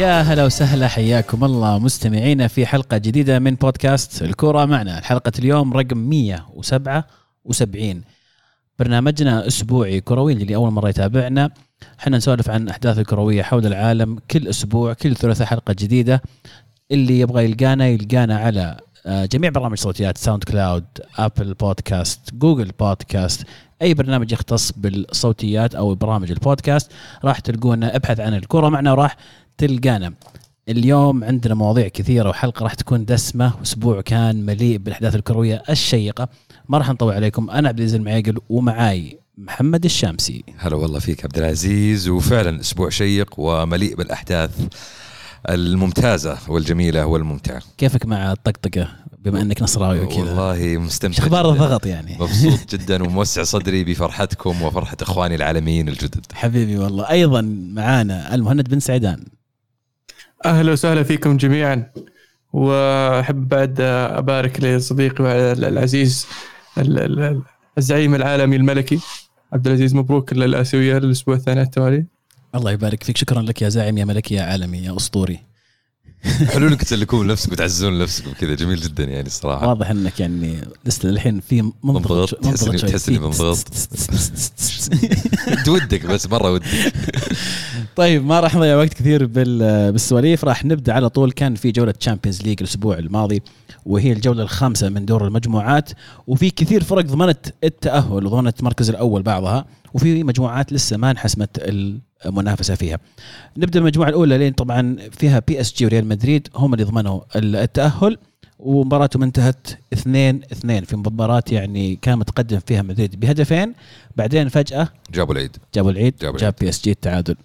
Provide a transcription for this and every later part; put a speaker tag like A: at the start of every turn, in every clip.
A: يا هلا وسهلا حياكم الله مستمعينا في حلقة جديدة من بودكاست الكرة معنا. حلقة اليوم رقم 177 برنامجنا أسبوعي كروي اللي أول مرة يتابعنا. إحنا نسولف عن أحداث الكروية حول العالم كل أسبوع كل ثلاثاء حلقة جديدة. اللي يبغى يلقانا يلقانا على آه، جميع برامج صوتيات SoundCloud Apple Podcasts Google Podcasts. أي برنامج يختص بالصوتيات أو برامج البودكاست راح تلقونا ابحث عن الكره معنا وراح تلقانا. اليوم عندنا مواضيع كثيرة وحلقة راح تكون دسمة أسبوع كان مليء بالأحداث الكروية الشيقة. ما راح نطول عليكم أنا عبد العزيز المعيقل ومعاي محمد الشامسي.
B: هلا والله فيك عبد العزيز وفعلا أسبوع شيق ومليء بالأحداث الممتازة والجميلة والممتعة.
A: كيفك مع الطقطقة؟ بما أنك نصراوي وكذا.
B: والله مستمتع
A: أخبار
B: جداً.
A: الضغط يعني؟
B: مبسوط جدا وموسع صدري بفرحتكم وفرحة إخواني العالميين الجدد.
A: حبيبي والله. أيضا معانا المهند بن سعيدان
C: أهلا وسهلا فيكم جميعا. وأحب بعد أبارك لصديقي العزيز ال- ال- الزعيم العالمي الملكي عبد العزيز مبروك الاسيويه للأسبوع الثاني التوالي.
A: الله يبارك فيك. شكرا لك يا زاعم يا ملكي يا عالمي يا أسطوري.
B: حلو إنك تسلكون نفسك وتعززون نفسكم كذا جميل جدا يعني الصراحه
A: واضح إنك يعني لسه الحين في منضغط
B: منضغط. تحس
A: في-
B: منضغط. ودك بس مرة ودك.
A: طيب ما راح نضيع وقت كثير بال- بالسواليف. راح نبدأ على طول. كان في جولة Champions League الأسبوع الماضي وهي الجولة الخامسة من دور المجموعات. وفي كثير فرق ضمنت التأهل وضمنت المركز الأول بعضها. وفي مجموعات لسه ما انحسمت المنافسه فيها. نبدأ المجموعة الأولى لين طبعا فيها بي إس جي وريال مدريد هم اللي ضمنوا التأهل ومباراتهم انتهت 2 2 في مباراة يعني كان متقدم فيها مدريد بهدفين. بعدين فجأة
B: جابوا العيد.
A: جابوا العيد
B: جابوا
A: جاب بي إس جي التعادل.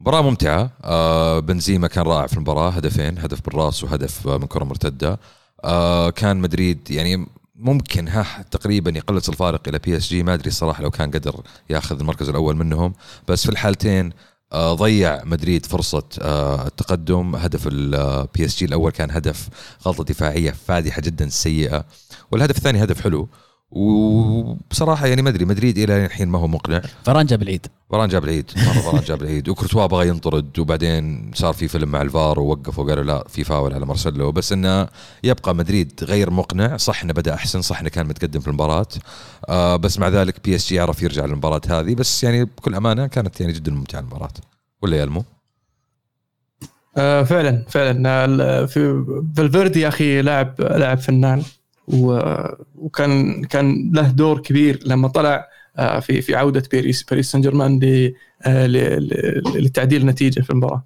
B: مباراة ممتعة. آه بنزيما كان رائع في المباراة هدفين هدف بالراس وهدف آه من كرة مرتدة. آه كان مدريد يعني ممكن ها تقريبا يقلص الفارق إلى بي اس جي ما أدري الصراحة لو كان قدر ياخذ المركز الأول منهم. بس في الحالتين آه ضيع مدريد فرصة آه التقدم. هدف البي اس جي الأول كان هدف غلطة دفاعية فادحة جدا سيئة. والهدف الثاني هدف حلو. وبصراحة يعني ما أدري مدريد إلى الحين ما هو مقنع.
A: فران جاب العيد.
B: فران جاب العيد مرة فران جاب العيد. وكورتوا بغى ينطرد وبعدين صار في فيلم مع الفار ووقفوا وقالوا لا في فاول على مارسيلو. بس إنه يبقى مدريد غير مقنع. صح إنه بدأ أحسن صح إنه كان متقدم في المباراة. آه بس مع ذلك بي إس جي عرف يرجع للمباراة هذه. بس يعني بكل أمانة كانت يعني جدا ممتعة المباراة. ولا يا المو؟
C: آه فعلا فعلا. آه، ال- في فالفيردي يا أخي لاعب لاعب فنان. وكان كان له دور كبير لما طلع آه، في في عودة باريس باريس سان جيرمان آه، لتعديل النتيجه في المباراة.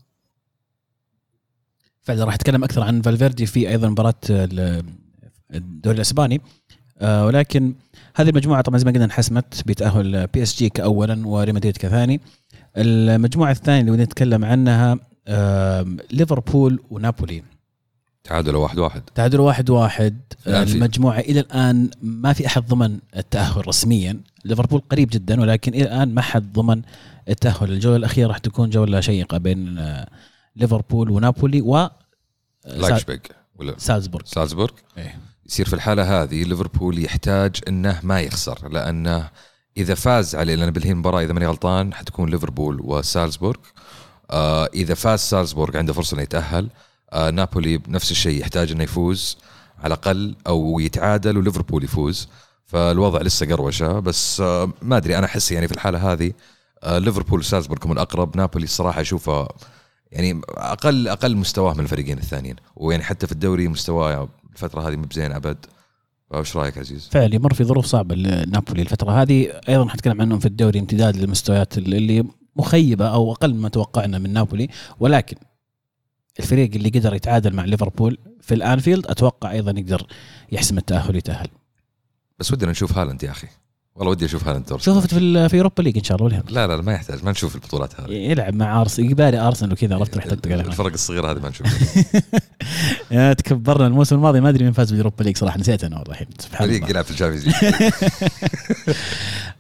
A: فعلا راح أتكلم أكثر عن فالفيردي في أيضا مباراة ال- الدوري الأسباني. آه، ولكن هذه المجموعة طبعا زي ما قلنا انحسمت بتأهل بي إس جي كأولا وريال مدريد كثاني. المجموعة الثانية اللي نتكلم عنها ليفربول ونابولي.
B: تعادلوا واحد واحد.
A: تعادلوا واحد واحد.
B: في-
A: المجموعة إلى الآن ما في أحد ضمن التأهل رسميا. ليفربول قريب جدا ولكن إلى الآن ما حد ضمن التأهل. الجولة الأخيرة راح تكون جولة شيقة بين آه، ليفربول ونابولي و آه،
B: لايبزيج ولا؟
A: سالزبورغ.
B: سالزبورغ.
A: إيه.
B: يصير في الحالة هذه ليفربول يحتاج إنه ما يخسر لأنه إذا فاز عليه لأن بالهين المباراه إذا ماني غلطان حتكون ليفربول وسالزبورغ. آه إذا فاز سالزبورغ عنده فرصة إنه يتأهل. آه نابولي بنفس الشيء يحتاج إنه يفوز على الأقل أو يتعادل وليفربول يفوز. فالوضع لسه قروشة بس آه ما أدري أنا أحس يعني في الحالة هذه آه ليفربول وسالزبورغ هم الأقرب. نابولي الصراحة أشوفه يعني أقل أقل مستواه من الفريقين الثانيين. ويعني حتى في الدوري مستواه الفترة هذه مو بزين أبد. فايش رأيك عزيز؟
A: فعلا يمر في ظروف صعبة لنابولي الفترة هذه. أيضا حنتكلم عنهم في الدوري امتداد للمستويات اللي مخيبة أو أقل مما توقعنا من نابولي. ولكن الفريق اللي قدر يتعادل مع ليفربول في الأنفيلد أتوقع أيضا يقدر يحسم التأهل يتاهل
B: بس ودنا نشوف هالاند يا أخي. والله ودي أشوف هالاند دور
A: شوفه في في Europa League إن شاء الله يهمك.
B: لا لا ما يحتاج ما نشوف البطولات هذه.
A: يلعب مع ارسنال يبالي أرسنال وكذا عرفت راح عليه
B: الفرق الصغيرة هذه ما نشوف.
A: يا تكبرنا الموسم الماضي ما أدري مين فاز بال Europa League صراحة نسيت أنا والله الحين سبحان
B: فريق
A: الله.
B: يلعب في ال Champions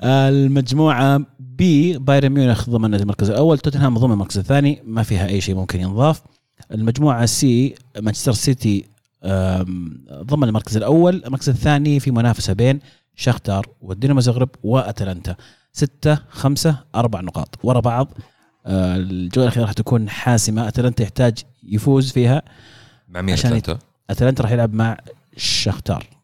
A: المجموعة B بايرن ميونخ ضمن المركز الأول توتنهام ضمن المركز الثاني ما فيها أي شيء ممكن ينضاف. المجموعة C مانشستر سيتي ضمن المركز الأول المركز الثاني في منافسة بين شختار والدينامو زغرب وأتلانتا. ستة خمسة أربع نقاط ورا بعض. آه، الجولة الأخيرة راح تكون حاسمة. أتلانتا يحتاج يفوز فيها
B: مع مين
A: عشان
B: أتلانتا؟
A: أتلانتا راح يلعب مع الشختار
C: آه،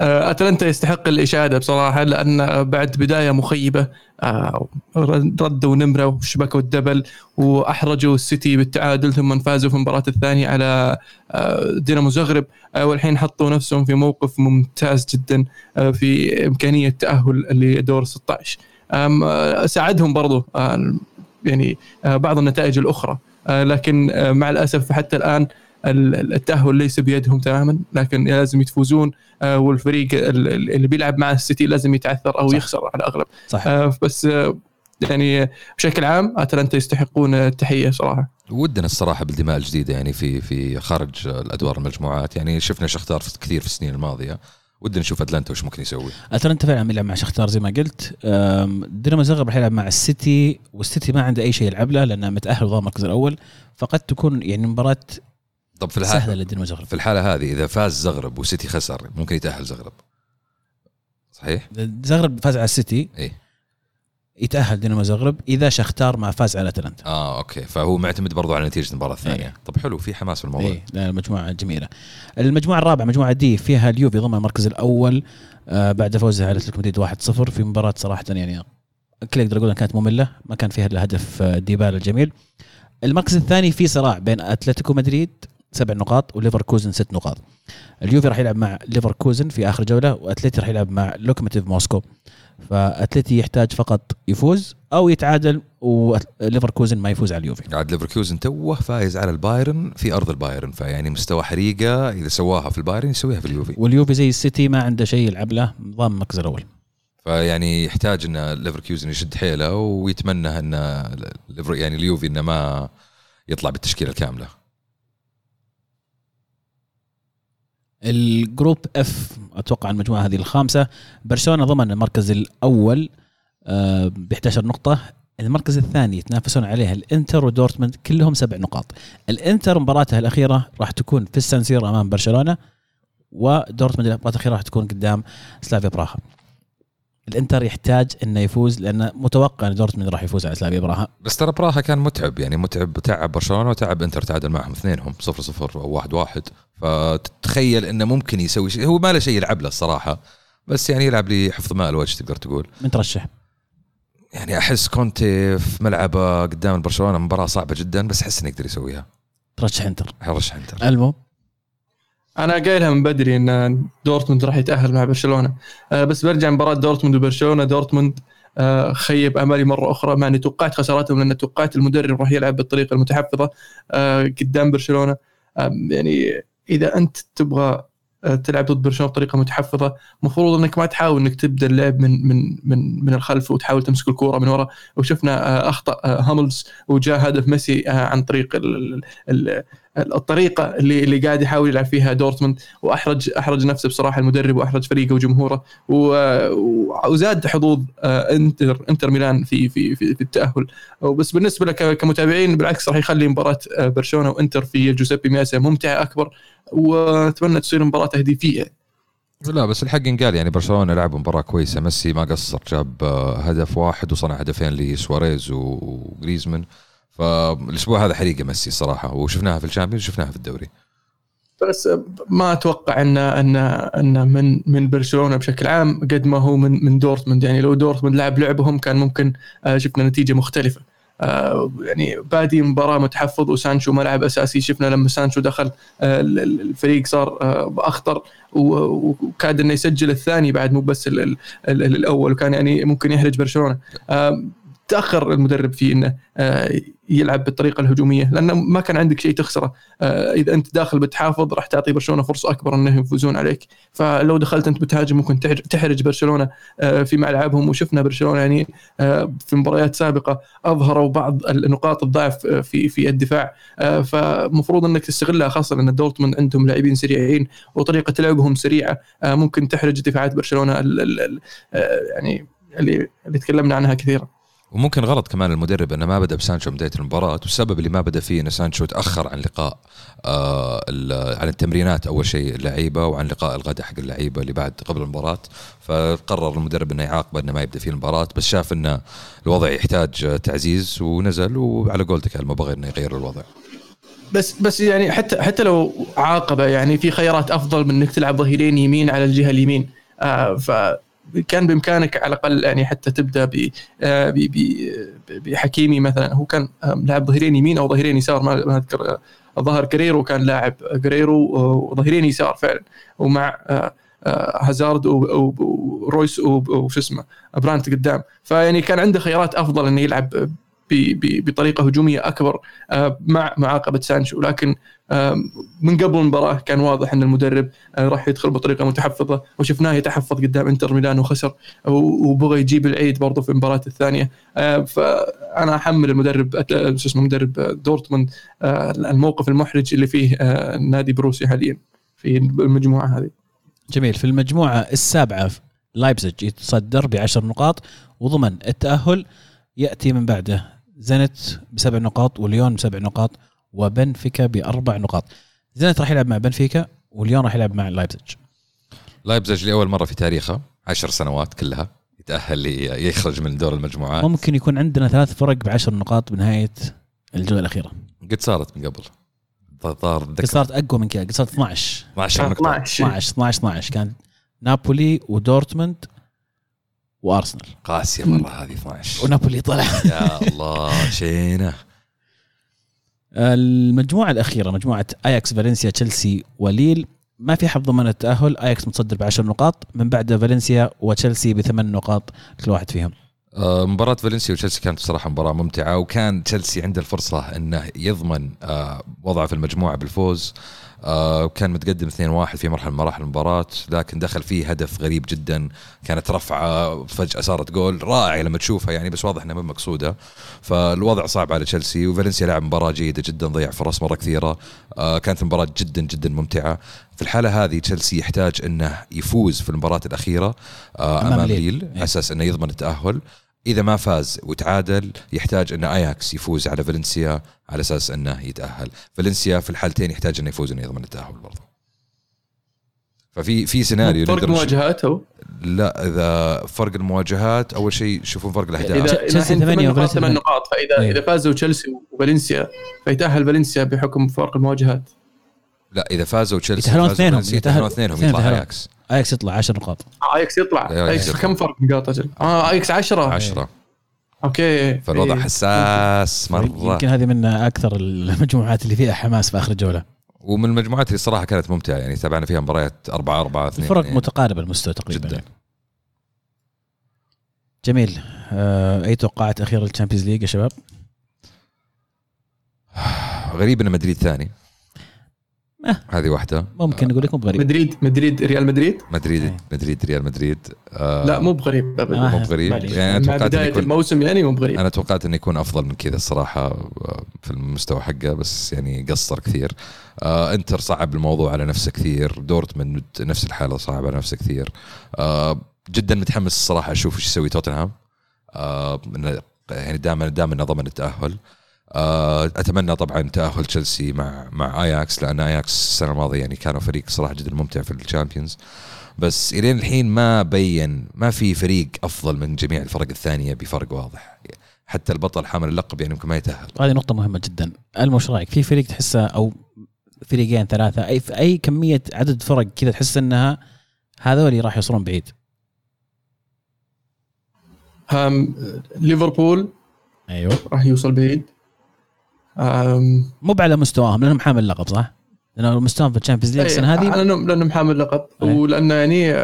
C: أتلانتا يستحق الإشادة بصراحة لأن بعد بداية مخيبة آه، ردوا نمرة وشبكوا الدبل وأحرجوا السيتي بالتعادل ثم فازوا في المباراة الثانية على آه، دينامو زغرب والحين حطوا نفسهم في موقف ممتاز جدا في إمكانية تأهل لدور 16 ساعدهم برضو يعني بعض النتائج الأخرى لكن مع الأسف حتى الآن التأهل ليس بيدهم تماما لكن لازم يتفوزون. آه، والفريق اللي بيلعب مع السيتي لازم يتعثر أو صح. يخسر على الأغلب. صح. آه، بس آه، يعني بشكل عام أتلانتا يستحقون التحية صراحة.
B: ودنا الصراحة بالدماء الجديدة يعني في في خارج الأدوار المجموعات. يعني شفنا شختار كثير في السنين الماضية. ودنا نشوف أتلانتا وش ممكن يسوي.
A: أتلانتا فعلا يلعب مع شختار زي ما قلت. دينامو زغرب راح يلعب مع السيتي والسيتي ما عنده أي شيء يلعب له لأنه متأهل وضمن المركز الأول. فقد تكون يعني مباراة
B: طب في الحالة
A: سهلة للدينامو زغرب
B: في الحالة هذه إذا فاز زغرب وسيتي خسر ممكن يتأهل زغرب. صحيح؟
A: زغرب فاز على السيتي.
B: اي
A: يتأهل دينامو زغرب إذا شختار ما فاز على أتلانتا.
B: آه okay. فهو معتمد برضو على نتيجة المباراة الثانية. إيه. طب حلو في حماس في الموضوع.
A: اي لا المجموعة جميلة. المجموعة الرابعة مجموعة D فيها اليوفي ضمن المركز الأول آه بعد فوزها على أتلتيكو مدريد 1-0 في مباراة صراحة يعني كل يقدر يقول كانت مملة ما كان فيها إلا هدف آه، ديبالا الجميل. المركز الثاني في صراع بين أتلتيكو مدريد سبع نقاط وليفركوزن ست نقاط. اليوفي راح يلعب مع ليفركوزن في آخر جولة وأتلتي راح يلعب مع لوكوموتيف موسكو. فأتلتي يحتاج فقط يفوز أو يتعادل وليفركوزن ما يفوز على اليوفي.
B: عاد ليفركوزن توه فايز على البايرن في أرض البايرن فيعني مستوى حريقة إذا سواها في البايرن يسويها في اليوفي.
A: واليوفي زي السيتي ما عنده شيء يلعب له ضامن المركز الأول
B: فيعني يحتاج إن ليفركوزن يشد حيله ويتمنى إن يعني اليوفي إنه ما يطلع بالتشكيلة الكاملة.
A: ال group F أتوقع المجموعة هذه الخامسة. برشلونة ضمن المركز الأول آه، ب 11 نقطة. المركز الثاني يتنافسون عليها الإنتر ودورتموند كلهم سبع نقاط. الإنتر مباراته الأخيرة راح تكون في السانسير أمام برشلونة ودورتموند المباراة الأخيرة راح تكون قدام سلافيا براها. الإنتر يحتاج إنه يفوز لأنه متوقع إن دورتموند راح يفوز على سلافيا براها.
B: بس ترى براها كان متعب يعني متعب تعب برشلونة وتعب إنتر تعادل معهم اثنينهم 0 0 أو 1 1 فتتخيل إنه ممكن يسوي شيء. هو ما له شيء يلعب له الصراحة. بس يعني يلعب لي حفظ ماء الوجه تقدر تقول.
A: من ترشح؟
B: يعني أحس كونتي في ملعبه قدام برشلونة مباراة صعبة جدا بس أحس إنه يقدر يسويها.
A: ترشح إنتر.
B: أرشح إنتر.
A: ألمو؟
C: أنا قايلها من بدري إن دورتموند راح يتأهل مع برشلونة. أه بس برجع مباراة دورتموند وبرشلونة. دورتموند أه خيب امالي مرة أخرى مع إني توقعت خساراتهم لأن توقعت المدرب راح يلعب بالطريقة المتحفظة أه قدام برشلونة. يعني إذا أنت تبغى آه، تلعب ضد برشلونة بطريقة متحفظة المفروض إنك ما تحاول إنك تبدأ اللعب من من من من الخلف وتحاول تمسك الكورة من ورا. وشفنا آه، أخطأ آه، هاملز وجاء هدف ميسي عن طريق الطريقة اللي اللي قاعد يحاول يلعب فيها دورتموند واحرج أحرج نفسه بصراحة المدرب وأحرج فريقه وجمهوره. وزاد حظوظ انتر إنتر ميلان في في في, في التأهل. بس بالنسبة لك كمتابعين بالعكس راح يخلي مباراة برشلونة وإنتر في جوزيبي مياتزا ممتعة أكبر. وأتمنى تصير مباراة تهديفية.
B: لا بس الحق ينقال يعني برشلونة لعب مباراة كويسة. ميسي ما قصر جاب هدف واحد وصنع هدفين لسواريز وجريزمان. فالأسبوع هذا حريقه ميسي صراحة وشفناها في ال Champions وشفناها في الدوري.
C: بس ما أتوقع ان ان أن من من برشلونة بشكل عام قد ما هو من من دورتموند. يعني لو دورتموند لعب لعبهم كان ممكن آه، شفنا نتيجة مختلفة. آه، يعني بادي مباراة متحفظ وسانشو ما لعب أساسي. شفنا لما سانشو دخل آه، الفريق صار أخطر وكاد أنه يسجل الثاني بعد مو بس الأول وكان يعني ممكن يحرج برشلونة. تأخر المدرب في إنه آه، يلعب بالطريقة الهجومية لأنه ما كان عندك شيء تخسره. آه، إذا أنت داخل بتحافظ راح تعطي برشلونة فرصة أكبر انهم يفوزون عليك. فلو دخلت أنت بتهاجم ممكن تحرج برشلونة آه، في ملعبهم وشفنا برشلونة يعني في مباريات سابقة أظهروا بعض النقاط الضعف في في الدفاع. فمفروض إنك تستغلها خاصة إن دورتموند عندهم لاعبين سريعين وطريقة لعبهم سريعة ممكن تحرج دفاعات برشلونة يعني اللي اللي تكلمنا عنها كثيرا.
B: وممكن غلط كمان المدرب إنه ما بدأ بسانشو بداية المباراة والسبب اللي ما بدأ فيه إن سانشو تأخر عن لقاء آه عن التمرينات أول شيء اللعيبة وعن لقاء الغداء حق اللعيبة اللي بعد قبل المباراة. فقرر المدرب إنه يعاقبه إنه ما يبدأ فيه المباراة بس شاف إنه الوضع يحتاج تعزيز ونزل وعلى قولتك ما بغى إنه يغير الوضع.
C: بس بس يعني حتى حتى لو عاقبه يعني في خيارات أفضل من إنك تلعب ظهيرين يمين على الجهة اليمين. آه فكان بإمكانك على الأقل يعني حتى تبدأ ب آه، ب- بحكيمي مثلا. هو كان آه، لاعب ظهيرين يمين أو ظهيرين يسار ما أذكر آه، الظاهر جريرو كان لاعب جريرو آه، وظهيرين يسار فعلا. ومع هازارد ورويس و- وشو اسمه برانت قدام. فيعني كان عنده خيارات أفضل إنه يلعب بطريقة هجومية أكبر مع معاقبة سانشو. لكن من قبل المباراة كان واضح إن المدرب آه، راح يدخل بطريقة متحفظة وشفناه يتحفظ قدام إنتر ميلان وخسر وبغى يجيب العيد برضه في المباراة الثانية. آه، فأنا أحمل المدرب أت- شو اسمه مدرب آه، دورتموند آه، الموقف المحرج اللي فيه آه، النادي بروسيا حاليا في المجموعة هذه.
A: جميل. في المجموعة السابعة لايبزيج يتصدر بعشر نقاط وضمن التأهل يأتي من بعده زنت بسبع نقاط وليون بسبع نقاط وبنفيكا بأربع نقاط. زنت راح يلعب مع بنفيكا وليون راح يلعب مع لايبزيج.
B: لايبزج لاول مرة في تاريخه عشر سنوات كلها يتأهل لي يخرج من دور المجموعات.
A: ممكن يكون عندنا ثلاث فرق بعشر نقاط بنهاية الجولة الأخيرة.
B: قد صارت من قبل. طار
A: قد صارت أقوى من كذا قد صارت 12
B: 12 نقطة.
C: 12
A: 12 12 12 كان نابولي ودورتموند وأرسنال.
B: قاسية مرة هذه 12
A: ونابولي طلع.
B: يا الله شينه.
A: المجموعة الأخيرة مجموعة أياكس فالنسيا تشيلسي وليل. ما في حظ ضمن التأهل أياكس متصدر بعشر نقاط. من بعد فالنسيا وتشيلسي بثمان نقاط كل واحد فيهم.
B: آه، مباراة فالنسيا وتشيلسي كانت بصراحة مباراة ممتعة وكان تشيلسي عنده الفرصة إنه يضمن آه، وضعه في المجموعة بالفوز. آه، كان متقدم 2-1 في مرحلة من مراحل المباراة لكن دخل فيه هدف غريب جدا. كانت رفعة فجأة صارت جول رائع لما تشوفها يعني بس واضح إنها مو مقصودة. فالوضع صعب على تشيلسي وفالنسيا لعب مباراة جيدة جدا ضيع فرص مرة كثيرة. آه، كانت مباراة جدا جدا ممتعة. في الحالة هذه تشيلسي يحتاج إنه يفوز في المباراة الأخيرة آه،
A: أمام ليل. إيه.
B: على أساس إنه يضمن التأهل. إذا ما فاز وتعادل يحتاج أن آياكس يفوز على فالنسيا على أساس أنه يتأهل. فالنسيا في الحالتين يحتاج انه يفوز انه يضمن التأهل برضه ففي في سيناريو
C: فرق
B: نقدر نش-
C: مواجهات هو؟
B: لا إذا فرق المواجهات أول شيء شوفون فرق الأهداف.
C: اذا
A: تشيلسي
C: إذا الحين
A: ثمانية
C: ثمان نقاط. فاذا
A: إيه.
C: إذا فازوا تشيلسي وفالنسيا فيتأهل فالنسيا بحكم فرق المواجهات.
B: لا إذا فازوا تشيلسي
A: يتأهلون
B: فازوا
A: اثنينهم.
B: يتأهلون اثنينهم
A: اثنين
B: يطلع
A: يتأهلون.
B: اياكس
A: يطلع عشر نقاط
C: اياكس يطلع
B: يطلع.
C: كم فرق نقاط أجل؟ آه اياكس 10
B: 10
C: okay
B: فالوضع
C: إيه.
B: حساس مرة
A: يمكن هذه من أكثر المجموعات اللي فيها حماس في آخر جولة
B: ومن المجموعات اللي صراحة كانت ممتعة يعني تابعنا فيها مباريات 4 4 2
A: الفرق متقاربة المستوى تقريبا
B: جدا
A: يعني. جميل آه، أي توقعات أخيرة لل Champions League يا شباب؟
B: غريب إن مدريد ثاني. هذه واحدة.
A: ممكن نقول لكم غريب
C: مدريد مدريد ريال مدريد؟
B: مدريد
A: إيه.
B: مدريد ريال مدريد. آه
C: لا مو بغريب ابدا.
A: آه.
B: مو بغريب. يعني
C: أنا
B: توقعت انه
C: بداية
B: يكون
C: الموسم يعني مو بغريب.
B: أنا توقعت انه يكون أفضل من كذا الصراحه آه، في المستوى حقه بس يعني قصر كثير. آه إنتر صعب الموضوع على نفسه كثير. دورتموند نفس الحالة صعب على نفسه كثير. آه جدا متحمس الصراحه أشوف إيش يسوي توتنهام. آه إنه يعني دائما دائما ضمن التاهل آه أتمنى طبعا تأهل تشيلسي مع مع اياكس لأن اياكس السنة الماضية يعني كانوا فريق صراحة جدا ممتع في ال Champions. بس إلين الحين ما بين ما في فريق أفضل من جميع الفرق الثانية بفرق واضح. حتى البطل حامل اللقب يعني يمكن ما يتأهل.
A: هذه نقطة مهمة جدا. ألمو إيش رأيك؟ في فريق تحسه أو فريقين ثلاثة اي في أي كمية عدد فرق كذا تحس إنها هذول راح يوصلون بعيد؟
C: ليفربول
A: أيوه.
C: راح يوصل بعيد.
A: مو على مستواهم لأنهم حامل اللقب صح؟ لأن مستواهم في ال Champions
C: League
A: السنة هذه
C: لانهم لأنهم حامل لقب
A: إيه.
C: ولأنه يعني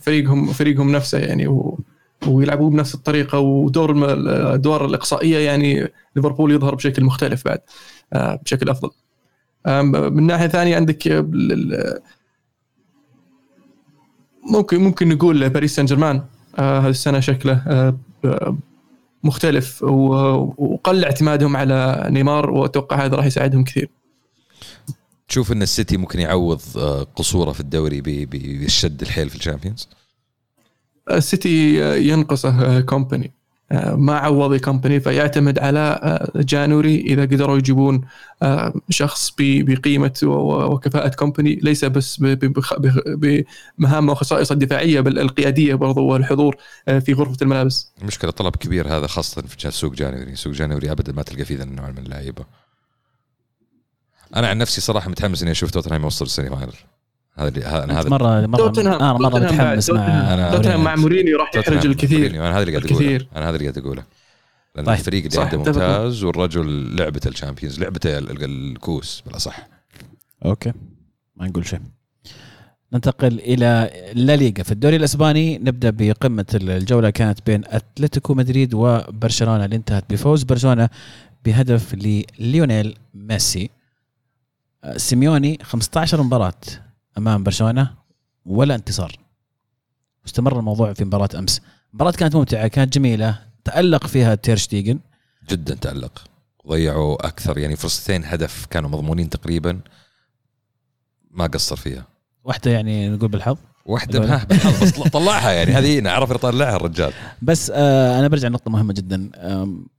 C: فريقهم فريقهم نفسه يعني و ويلعبون بنفس الطريقة ودور الم- الأدوار الإقصائية يعني ليفربول يظهر بشكل مختلف بعد بشكل أفضل من ناحية ثانية عندك ممكن ممكن نقول باريس سان جيرمان هذه السنة شكله مختلف وقل اعتمادهم على نيمار وأتوقع هذا راح يساعدهم كثير.
B: تشوف إن السيتي ممكن يعوض آه، قصوره في الدوري بالشد الحيل في ال Champions؟
C: السيتي ينقصه كومباني. ما عوض كومباني فيعتمد على آه، January إذا قدروا يجيبون آه، شخص بقيمة وكفاءة كومباني ليس بس بمهام وخصائص الدفاعية بل القيادية برضو والحضور في غرفة الملابس.
B: المشكلة طلب كبير هذا خاصة في سوق January، سوق January ابدا ما تلقى فيه ذا النوع من اللعيبة. أنا عن نفسي صراحة متحمس إني أشوف توتنهام يوصل ال semi final. هذا أنا هذا
A: مره مره توتنهام. أنا مرة متحمس مع
C: أنا توتنهام مع مورينيو راح يحرج الكثير.
B: أنا هذا اللي قاعد أقوله. أنا هذا اللي قاعد أقوله. لأن طيب. الفريق اللي عنده ممتاز والرجل لعبته ال Champions لعبته الكؤوس بالأصح.
A: Okay. ما نقول شيء. ننتقل إلى الليغا في الدوري الأسباني نبدأ بقمة الجولة كانت بين أتلتيكو مدريد وبرشلونة. اللي انتهت بفوز برشلونة بهدف لليونيل ميسي. سيميوني 15 مباراة. أمام برشلونة ولا انتصار. استمر الموضوع في مباراة أمس. مباراة كانت ممتعة كانت جميلة. تألق فيها تيرشتيجن
B: جدا تألق. ضيعوا أكثر يعني فرصتين هدف كانوا مضمونين تقريبا. ما قصر فيها.
A: واحدة يعني نقول بالحظ.
B: واحدة بالحظ. بس طلعها يعني. هذه نعرف يطلعها الرجال.
A: بس آه أنا برجع نقطه مهمة جدا.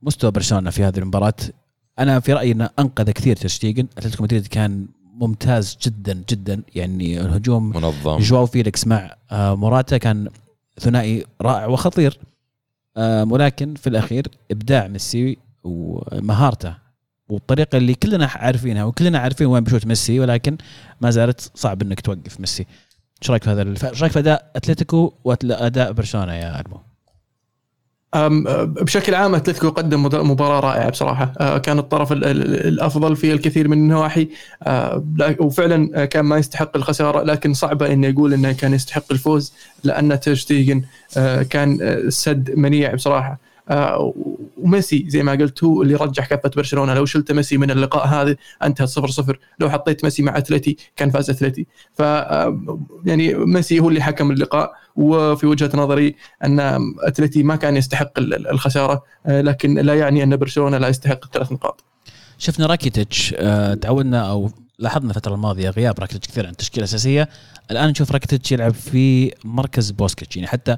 A: مستوى برشلونة في هذه المباراة. أنا في رأيي إنه أنقذ كثير تيرشتيجن أتلتيكو مدريد كان ممتاز جدا جدا. يعني الهجوم
B: منظم.
A: جواو فيليكس مع آه، موراتا كان ثنائي رائع وخطير. آه، ولكن في الأخير إبداع ميسي ومهارته والطريقة اللي كلنا عارفينها وكلنا عارفين وين بشوت ميسي ولكن ما زالت صعب إنك توقف ميسي. إيش رأيك في هذا إيش رأيك في أداء أتلتيكو وأداء برشلونة يا ألمو؟
C: بشكل عام أتلتيكو قدم مباراة رائعة بصراحة. أه، كان الطرف الأفضل في الكثير من النواحي. أه، وفعلا كان ما يستحق الخسارة لكن صعبة اني أقول إنه كان يستحق الفوز لأن تيرشتيجن أه، كان سد منيع بصراحة. وميسي زي ما قلت هو اللي رجح كفة برشلونة. لو شلت ميسي من اللقاء هذا انتهى 0 0 لو حطيت ميسي مع أتلتي كان فاز أتلتي. ف آه، يعني ميسي هو اللي حكم اللقاء وفي وجهة نظري أن أتلتي ما كان يستحق الخسارة آه، لكن لا يعني أن برشلونة لا يستحق الثلاث نقاط.
A: شفنا راكيتيتش تعودنا أو لاحظنا الفترة الماضية غياب راكيتيتش كثير عن التشكيله الاساسيه الآن نشوف راكيتيتش يلعب في مركز بوسكيتس يعني حتى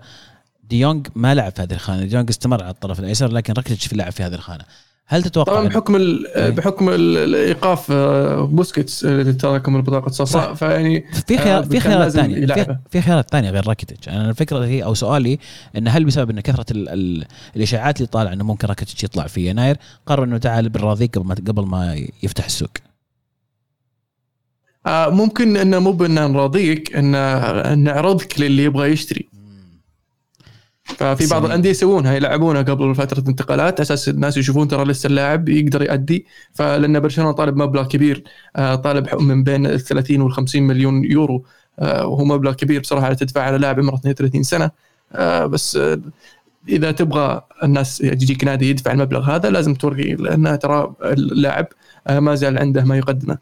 A: ديونج دي ما لعب في هذه الخانة. ديونج دي استمر على الطرف الأيسر لكن راكيتيتش في لعب في هذه الخانة. هل تتوقع
C: طبعا بحكم إيه. بحكم الإيقاف آه، بوسكيتس اللي تراكم البطاقه الصفراء فيعني
A: في خيار في خيارات ثانية. في, في خيارات ثانية غير راكيتيتش. أنا الفكرة هي أو سؤالي إن هل بسبب إن كثرة ال ال الإشاعات اللي طالع إنه ممكن راكيتيتش يطلع في يناير قرر إنه تعال بأراضيك قبل ما قبل ما يفتح السوق؟
C: آه، ممكن إنه مو بان نراضيك ان نعرضك للي يبغى يشتري. ففي بعض الأندية يسوونها يلعبونها قبل فترة انتقالات أساس الناس يشوفون ترى لسه اللاعب يقدر يؤدي فلأن برشلونة طالب مبلغ كبير آه، طالب من بين ال 30 وال 50 مليون يورو آه، وهو مبلغ كبير بصراحة تدفع على لاعب عمره 32 سنة آه، بس إذا تبغى الناس يجيك نادي يدفع المبلغ هذا لازم توري لأن ترى اللاعب ما زال عنده ما يقدمه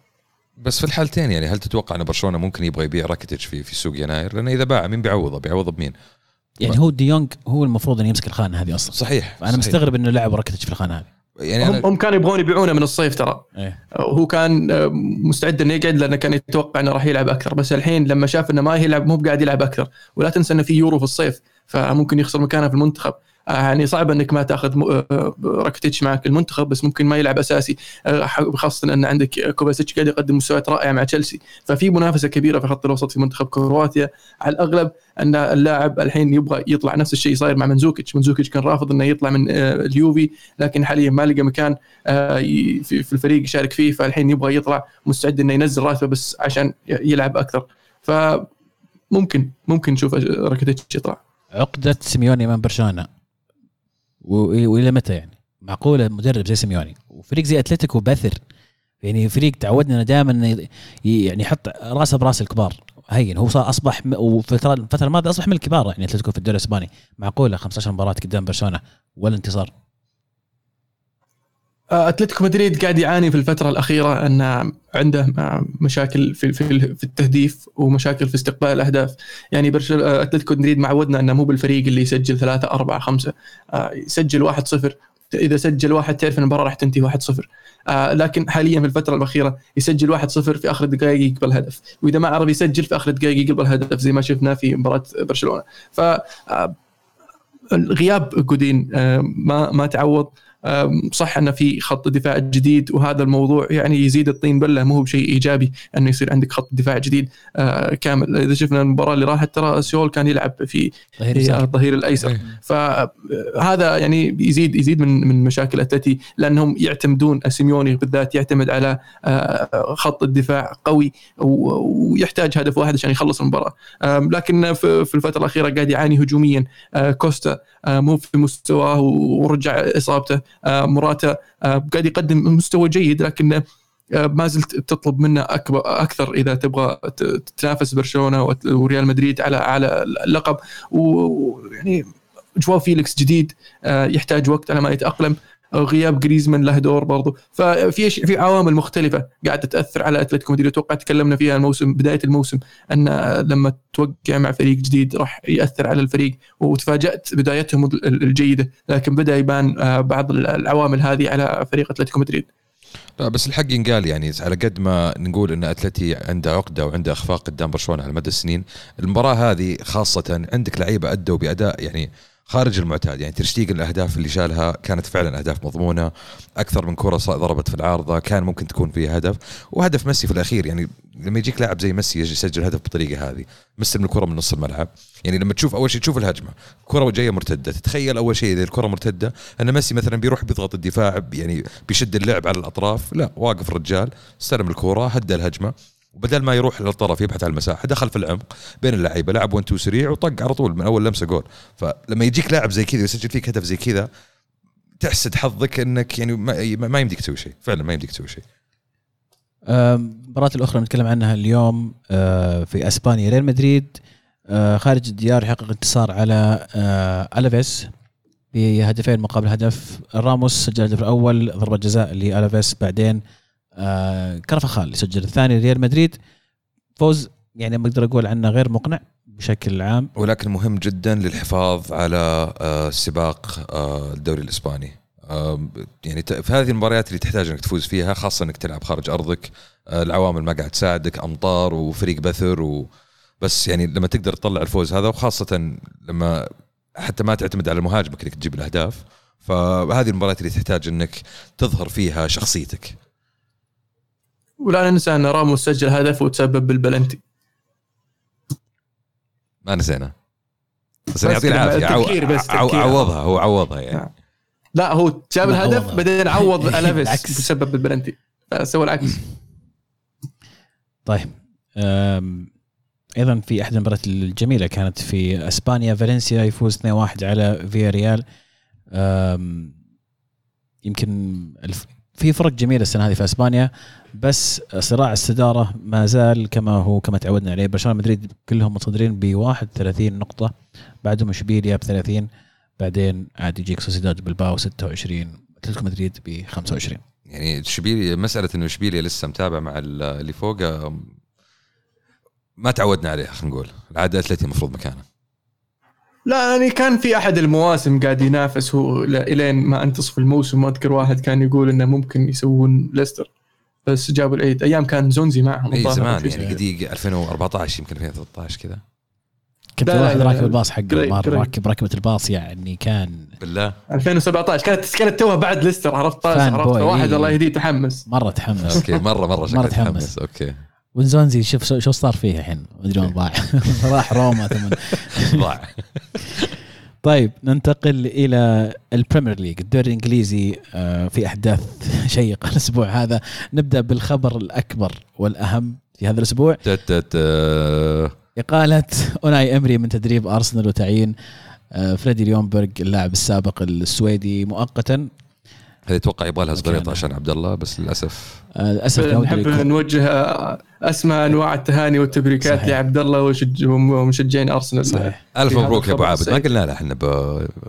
B: بس في الحالتين يعني هل تتوقع أن برشلونة ممكن يبغى يبيع راكيتيتش في في سوق يناير؟ لأنه إذا باع مين بيعوضه؟ بيعوضه بمين؟
A: يعني هو ديونج هو المفروض إنه يمسك الخانة هذه أصلا.
B: صحيح
A: فأنا مستغرب إنه لعب وراكيتيتش في الخانة هذه.
C: يعني هم, أنا... هم كانوا يبغون يبيعونه من الصيف ترى. إيه؟ هو كان آه، مستعد إنه يقعد لأنه كان يتوقع إنه راح يلعب أكثر. بس الحين لما شاف إنه ما يلعب مو قاعد يلعب أكثر. ولا تنسى إنه في يورو في الصيف. فممكن يخسر مكانه في المنتخب. آه، يعني صعب أنك ما تأخذ آه، راكيتيتش معك المنتخب بس ممكن ما يلعب أساسي. آه، خاصة أن عندك كوفاسيتش قاعد يقدم مستويات رائعة مع تشيلسي. ففي منافسة كبيرة في خط الوسط في منتخب كرواتيا. على الأغلب أن اللاعب الحين يبغى يطلع نفس الشيء صاير مع ماندزوكيتش. ماندزوكيتش كان رافض إنه يطلع من اليوفي لكن حاليا ما لقى مكان في الفريق يشارك فيه. فالحين يبغى يطلع مستعد إنه ينزل راتبه بس عشان يلعب أكثر. فممكن ممكن نشوف راكيتيتش يطلع.
A: عقدة سيميوني أمام برشلونة. وإلى متى يعني؟ معقولة مدرب زي سيميوني. وفريق زي أتلتيكو باثر يعني فريق تعودنا دائما يعني يحط رأسه برأس الكبار. هين هو صار أصبح وفي الفترة الماضية أصبح من الكبار يعني أتلتيكو في الدوري الإسباني. معقولة 15 مباراة قدام برشلونة. ولا انتصار
C: أتلتيكو مدريد قاعد يعاني في الفترة الأخيرة أن عنده آه، مشاكل في في التهديف ومشاكل في استقبال الأهداف. يعني آه، أتلتيكو مدريد معودنا أنه مو بالفريق اللي يسجل ثلاثة أربعة خمسة. يسجل واحد صفر. إذا سجل واحد تعرف إن المباراة راح تنتهي واحد صفر. لكن حاليا في الفترة الأخيرة يسجل واحد صفر في آخر الدقائق يقبل هدف وإذا ما عرف يسجل في آخر الدقائق يقبل هدف زي ما شفنا في مباراة برشلونة. ف غياب جودين آه، ما ما تعوض. صح أن في خط دفاع جديد وهذا الموضوع يعني يزيد الطين بلة مو بشيء إيجابي أنه يصير عندك خط دفاع جديد. آه، كامل. إذا شفنا المباراة اللي راحت ترى ساؤول كان يلعب في. الظهير الأيسر.
B: إيه.
C: فهذا يعني يزيد يزيد من من مشاكل أتلتي لأنهم يعتمدون سيميوني بالذات يعتمد على آه، خط الدفاع قوي ويحتاج هدف واحد عشان يخلص المباراة. لكن في الفترة الأخيرة قاعد يعاني هجوميا. آه، كوستا آه، مو في مستواه ورجع إصابته. آه، موراتا آه، قاعد يقدم مستوى جيد لكن آه، ما زلت تطلب منه اكبر أكثر إذا تبغى تنافس برشلونة وريال مدريد على على اللقب. ويعني جواو فيليكس جديد يحتاج وقت على ما يتأقلم. آه، غياب جريزمان له دور برضو. ففي في عوامل مختلفة قاعدة تأثر على أتلتيكو مدريد. أتوقع تكلمنا فيها الموسم بداية الموسم أن لما توقع مع فريق جديد راح يأثر على الفريق. وتفاجأت بدايتهم ال- ال- الجيدة. لكن بدأ يبان آه، بعض العوامل هذه على فريق أتلتيكو مدريد.
B: لا بس الحق ينقال يعني على قد ما نقول إن أتلتي عنده عقدة وعنده أخفاق قدام برشلونة على مدى السنين المباراة هذه خاصة عندك لعيبة أدوا بأداء يعني خارج المعتاد. يعني ترشتيجن الأهداف اللي شالها كانت فعلا أهداف مضمونة. أكثر من كرة ضربت في العارضة. كان ممكن تكون فيها هدف. وهدف ميسي في الأخير. يعني لما يجيك لاعب زي ميسي يجي يسجل هدف بالطريقة هذه مستلم الكرة من نص الملعب. يعني لما تشوف أول شيء تشوف الهجمة. كرة جاية مرتدة. تتخيل أول شيء إذا الكرة مرتدة أن ميسي مثلا بيروح بيضغط الدفاع يعني بيشد اللعب على الأطراف. لا واقف الرجال استلم الكرة هدى الهجمة. وبدل ما يروح للطرف يبحث عن المساحة دخل في العمق بين اللعيبة لعب 1 2 سريع وطق على طول من أول لمسة جول. فلما يجيك لاعب زي كذا ويسجل فيك هدف زي كذا تحسد حظك إنك يعني ما, ما يمديك تسوي شيء. فعلا ما يمديك تسوي شيء.
A: آم، المباراة الأخرى نتكلم عنها اليوم آه، في أسبانيا. ريال مدريد آه، خارج الديار يحقق انتصار على آه، ألافيس بهدفين مقابل هدف راموس سجل الهدف الأول ضربة جزاء لألافيس بعدين كرفخال يسجل الثاني ريال مدريد. فوز يعني ما أقدر أقول عنه غير مقنع بشكل عام.
B: ولكن مهم جدا للحفاظ على آه، سباق آه، الدوري الإسباني. يعني في هذه المباريات اللي تحتاج إنك تفوز فيها خاصة إنك تلعب خارج أرضك آه، العوامل ما قاعد تساعدك أمطار وفريق بثر و بس يعني لما تقدر تطلع الفوز هذا وخاصة لما حتى ما تعتمد على مهاجمك إنك تجيب الأهداف فهذه المباريات اللي تحتاج إنك تظهر فيها شخصيتك.
C: ولا ننسى أن راموس سجل هدف وتسبب بالبلنتي
B: ما نسينا بس يعطيه العافية عو-
C: تذكير بس،
B: عو-
C: تذكير.
B: عوضها هو عوضها يعني
C: نعم. لا هو جاب الهدف. بعدين عوض
A: ألافيس.
C: بسبب البلنتي سوى العكس
A: طيب أم، أيضا في أحد المباريات الجميلة كانت في إسبانيا فالنسيا يفوز 2-1 على فيا ريال أم، يمكن الف... في فرق جميله السنة هذه في أسبانيا بس صراع الصداره ما زال كما هو كما تعودنا عليه. برشلونة مدريد كلهم متصدرين ب 31 نقطة بعدهم إشبيليا ب 30 بعدين عاد يجيك سوسيداد بالباو 26 أتلتيكو مدريد ب 25
B: يعني إشبيليا مسألة إنه إشبيليا لسه متابع مع ال- اللي فوق أم، ما تعودنا عليها خلينا نقول. العادة اتلتي المفروض مكانه.
C: لا يعني كان في أحد المواسم قاعد ينافس هو إلين ما أنتصف الموسم ما أذكر واحد كان يقول إنه ممكن يسوون ليستر بس جابوا العيد أيام كان زونزي معهم إي
B: زمان يعني قديق 2014 يمكن 2013 كذا.
A: كنت واحد راكب. الباص حقه. راكب راكبة الباص يعني كان
B: بالله.
C: 2017 كانت كانت توها بعد ليستر عرفت؟ عرفت؟ واحد. الله يهديه تحمس.
A: مرة تحمس.
B: Okay مره مرة شكله
A: مرة تحمس.
B: تحمس. Okay.
A: ونزونزي شوف شو صار فيه الحين؟ ما أدري وين ضاع. راح روما ثم
B: ضاع.
A: طيب ننتقل إلى ال Premier League الدوري الإنجليزي آه، في أحداث شيقة الأسبوع هذا. نبدأ بالخبر الأكبر والأهم في هذا
B: الأسبوع.
A: إقالة أوناي إمري من تدريب أرسنال وتعيين آه، فريدي ليونبرغ اللاعب السابق السويدي مؤقتا.
B: هذه أتوقع يبغى لها. عشان عبد الله بس
A: للأسف للأسف
C: نحب
A: يكون-
C: نوجه اسمى أنواع التهاني والتبريكات. لعبد الله ومشجعين أرسنال
A: صحيح
C: ألف
B: مبروك يا
C: أبو
B: عابد ما. قلنا له إحنا ب...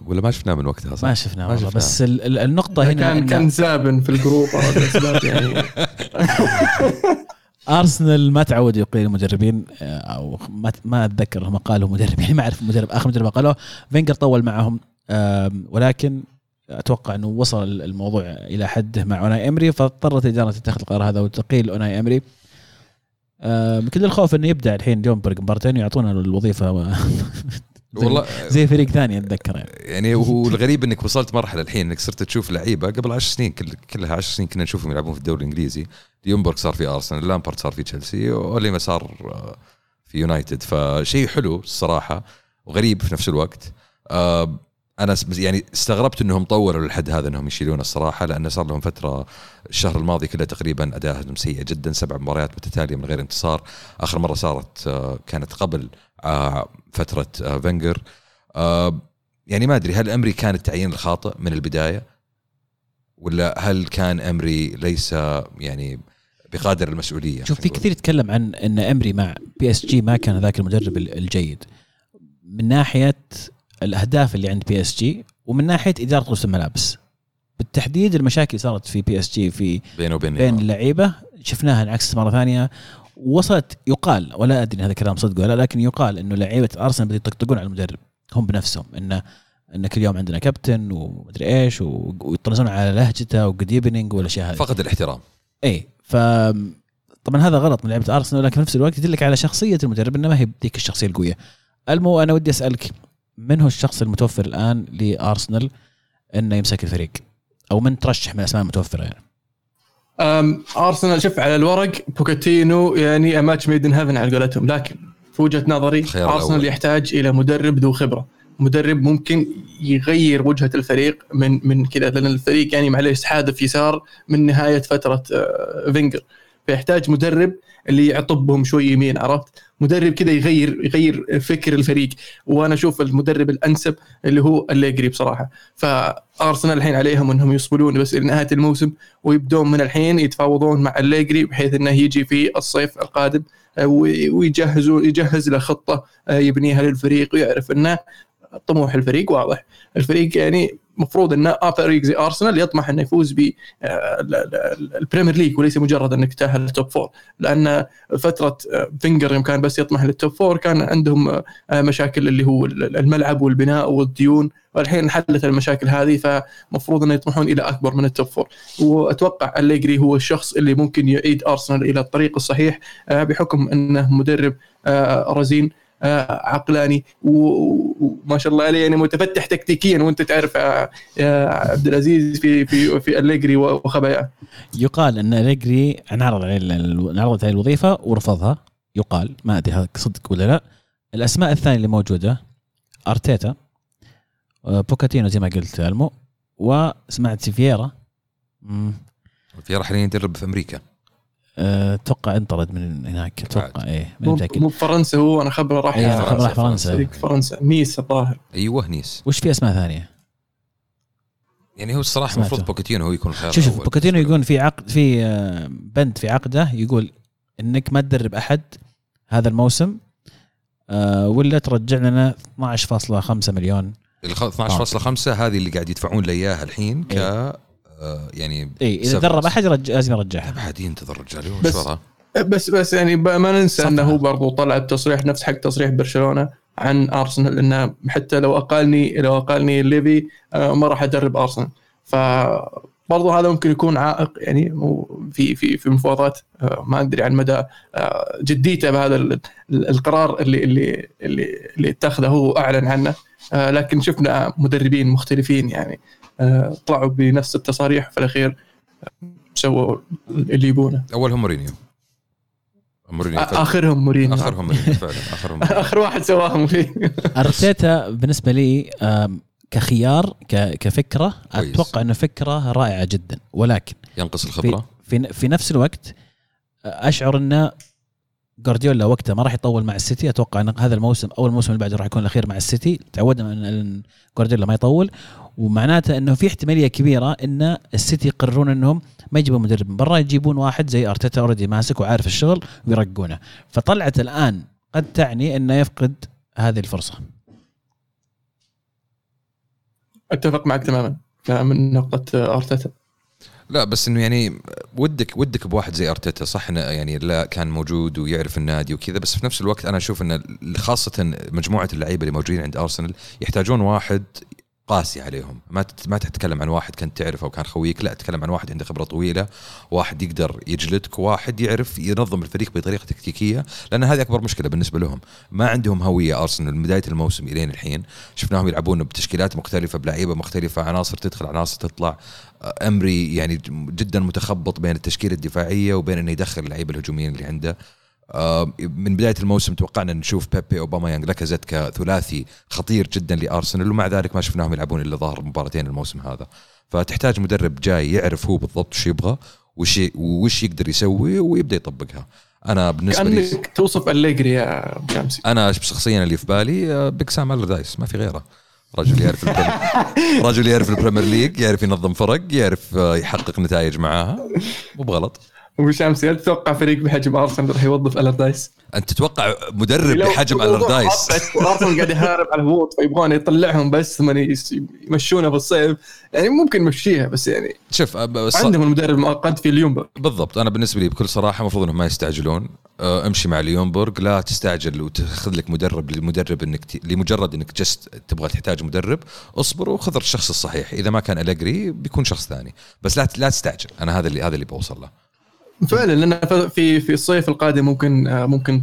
B: ولا ما شفناه من وقتها صح؟
A: ما شفناه والله
B: شفناه.
A: بس ال- ال- النقطة هنا
C: كان
A: إن
C: كان زابن في ال group يعني
A: أرسنال ما تعود يقيل المدربين آه، أو ما ما أتذكر هم قالوا مدرب يعني ما أعرف مدرب آخر مدرب قالوه فينجر طول معهم ولكن أتوقع إنه وصل الموضوع إلى حده مع أوناي إمري فاضطرت الاداره تتخذ القرار هذا وتقيل أوناي إمري. كل الخوف إنه يبدأ الحين ليونبرغ مبارتين ويعطونا الوظيفة
B: والله
A: زي فريق ثاني أتذكر يعني.
B: يعني والغريب إنك وصلت مرحلة الحين إنك صرت تشوف لعيبة قبل 10 سنين كل كلها 10 سنين كنا نشوفهم يلعبون في الدوري الإنجليزي. يومبرغ صار في أرسنال لامبارد صار في تشيلسي أوليما صار آه، في يونايتد. فشيء حلو الصراحة وغريب في نفس الوقت. آه، أنا يعني استغربت إنهم طولوا للحد هذا إنهم يشيلونه الصراحة لأن صار لهم فترة الشهر الماضي كله تقريبا ادائهم سيء جدا سبع مباريات متتالية من غير انتصار. آخر مرة صارت آه، كانت قبل آه، فترة آه، فينجر. يعني ما أدري هل أمري كان التعيين الخاطئ من البداية؟ ولا هل كان أمري ليس يعني بقادر المسؤولية؟
A: شوف في. كثير يتكلم عن إن أمري مع PSG ما كان ذاك المدرب ال- الجيد. من ناحية الأهداف اللي عند PSG ومن ناحية إدارة غرفه الملابس. بالتحديد المشاكل اللي صارت في PSG في
B: بينه وبين
A: بين. اللعيبة شفناها انعكست مرة ثانية. وصلت يقال ولا أدري هذا كلام صدق ولا لا، لكن يقال إنه لعيبة أرسنال بدأوا يطقطقون على المدرب. هم بنفسهم انه إن كل يوم عندنا كابتن ومدري إيش ويطنزون على لهجته و good evening والاشياء هذه
B: فقد الاحترام.
A: إي ف طبعا هذا غلط من لعيبة أرسنال ولكن في نفس الوقت يدلك على شخصية المدرب إنه ما هي بديك الشخصية القوية. المو أنا ودي أسألك من هو الشخص المتوفر الآن لأرسنال إنه يمسك الفريق؟ أو من ترشح من الاسماء المتوفره يعني؟
C: أم، أرسنال شوف على الورق بوتشيتينو يعني match made in heaven على قولتهم لكن في وجهة نظري
B: أرسنال.
C: يحتاج إلى مدرب ذو خبرة مدرب ممكن يغير وجهة الفريق من من كذا لأن الفريق يعني معليش حادف يسار من نهاية فترة آه، فينجر فيحتاج مدرب اللي يعطبهم شوي يمين عرفت؟ مدرب كذا يغير يغير فكر الفريق. وأنا أشوف المدرب الأنسب اللي هو أليجري بصراحة. فأرسنال الحين عليهم إنهم يصبرون بس لنهاية الموسم ويبدون من الحين يتفاوضون مع أليجري بحيث إنه يجي في الصيف القادم آه، وي- ويجهزوا يجهز له خطة آه، يبنيها للفريق ويعرف إنه طموح الفريق واضح. الفريق يعني مفروض إنه آه فريق زي ارسنال يطمح إنه يفوز بال Premier League وليس مجرد إنك تأهل ال top four لأن فترة آه، فينجر يوم كان بس يطمح لل top four كان عندهم آه، مشاكل اللي هو الملعب والبناء والديون. والحين انحلت المشاكل هذه فمفروض إنه يطمحون إلى أكبر من ال top four وأتوقع أليجري هو الشخص اللي ممكن يعيد ارسنال إلى الطريق الصحيح آه، بحكم إنه مدرب آه، رزين. آه، عقلاني. و- و- وما شاء الله عليه يعني متفتح تكتيكيا وأنت تعرف آه، يا عبد العزيز في في في أليجري وخباياه.
A: يقال أن أليجري انعرض عليه انعرضت عليه الوظيفة ورفضها. يقال ما أدري هذا صدق ولا لا. الأسماء الثانية اللي موجودة أرتيتا آه، بوتشيتينو زي ما قلت ألمو وسمعت فييرا مم،
B: في حاليا يدرب في أمريكا.
A: آه، أتوقع انطرد من هناك. أتوقع إيه
C: مو
A: متاكد
C: مو بفرنسا هو أنا خبره راح
A: إيه،
B: خبره
A: راح فرنسا.
C: فريق فرنسا. نيس الظاهر.
B: أيوه نيس.
A: وش في أسماء ثانية؟
B: يعني هو
A: الصراحة.
B: المفروض بوتشيتينو هو يكون الخيار
A: شوف. بوتشيتينو يقول في عقد في آه، بند في عقده يقول إنك ما تدرب أحد هذا الموسم آه، ولا ترجع لنا 12.5 مليون
B: الخ- 12.5 هذه اللي قاعد يدفعون لي إياها الحين ك آه، يعني
A: اي
B: إذا.
A: درب أحد يرجع لازم يرجعها
B: بعد ينتظر الرجال
C: بس- بس بس يعني ب- ما ننسى
A: صفحة.
C: إنه هو برضو طلع بتصريح نفس حق تصريح برشلونة عن أرسنال إنه حتى لو اقالني لو أقالني ليفي آه، ما راح ادرب أرسنال ف برضو هذا ممكن يكون عائق يعني هو في في في مفاوضات آه، ما أدري عن مدى آه، جديته بهذا ال- ال- القرار اللي اللي اللي اللي اتخذه هو أعلن عنه لكن شفنا مدربين مختلفين يعني طلعوا بنفس التصاريح في الأخير آه، سووا اللي يبونه.
B: أولهم مورينيو. مورينيو.
C: آخرهم مورينيو.
B: آخرهم مورينيو فعلا آخرهم مورينيو.
C: آخر واحد سواهم فيه
A: أرتيتا بالنسبة لي كخيار كفكرة
B: كويس.
A: أتوقع إنه فكرة رائعة جدا. ولكن
B: ينقص
A: في
B: الخبرة.
A: في, في نفس الوقت أشعر ان جوارديولا وقته ما راح يطول مع السيتي. أتوقع إن هذا الموسم أول موسم اللي بعده راح يكون الأخير مع السيتي. تعودنا إن جوارديولا ما يطول. ومعناته إنه في احتمالية كبيرة إن السيتي يقررون إنهم ما يجيبون مدرب. من برا يجيبون واحد زي أرتيتا already ماسك وعارف الشغل ويرقونه. فطلعته الآن قد تعني إنه يفقد هذه الفرصة.
C: أتفق معك تماما من نقطة أرتيتا.
B: لا بس إنه يعني ودك ودك بواحد زي أرتيتا صح إنه يعني لا كان موجود ويعرف النادي وكذا بس في نفس الوقت أنا أشوف ان خاصة مجموعة اللعيبة اللي موجودين عند أرسنال يحتاجون واحد قاسي عليهم. ما ما تتكلم عن واحد كنت تعرفه وكان خويك لا تتكلم عن واحد عنده خبرة طويلة واحد يقدر يجلدك واحد يعرف ينظم الفريق بطريقة تكتيكية لأن هذه أكبر مشكلة بالنسبة لهم. ما عندهم هوية أرسنال من بداية الموسم إلين الحين. شفناهم يلعبون بتشكيلات مختلفة بلعيبة مختلفة عناصر تدخل عناصر تطلع. أمري يعني جدا متخبط بين التشكيلة الدفاعية وبين إنه يدخل اللعيبة الهجوميين اللي عنده. من بداية الموسم توقعنا نشوف بيبي أوباميانج لاكازيت كثلاثي خطير جدا لأرسنال ومع ذلك ما شفناهم يلعبون إلا ظهر مباراتين الموسم هذا. فتحتاج مدرب جاي يعرف هو بالضبط وش يبغى وش وش يقدر يسوي ويبدأ يطبقها. أنا بالنسبة لي
C: كأنك توصف أليجري يا شمسي
B: أنا شخصيا اللي في بالي آه، Big Sam ألاردايس ما في غيره. رجل يعرف رجل يعرف ال Premier League يعرف ينظم فرق يعرف آه، يحقق نتائج معاها. مو بغلط.
C: أبو شمسي هل تتوقع فريق بحجم أرسنال راح يوظف ألاردايس؟
B: أنت تتوقع مدرب بحجم ألاردايس
C: ارسنال قاعد يحارب على الهبوط فيبغون يطلعهم بس ثم يمشونه بالصيف. يعني ممكن يمشيها بس يعني
B: شوف بس
C: عندهم المدرب المؤقت فريدي ليونبرغ
B: بالضبط. أنا بالنسبة لي بكل صراحة المفروض إنهم ما يستعجلون. آه، امشي مع ليونبرغ لا تستعجل وتاخذ لك مدرب للمدرب إنك ت... لمجرد إنك just تبغى تحتاج مدرب اصبر وخذ الشخص الصحيح. إذا ما كان الجري بيكون شخص ثاني. بس لا لا تستعجل. أنا هذا اللي هذا اللي بوصل له.
C: فعلا لأن في في الصيف القادم ممكن آه، ممكن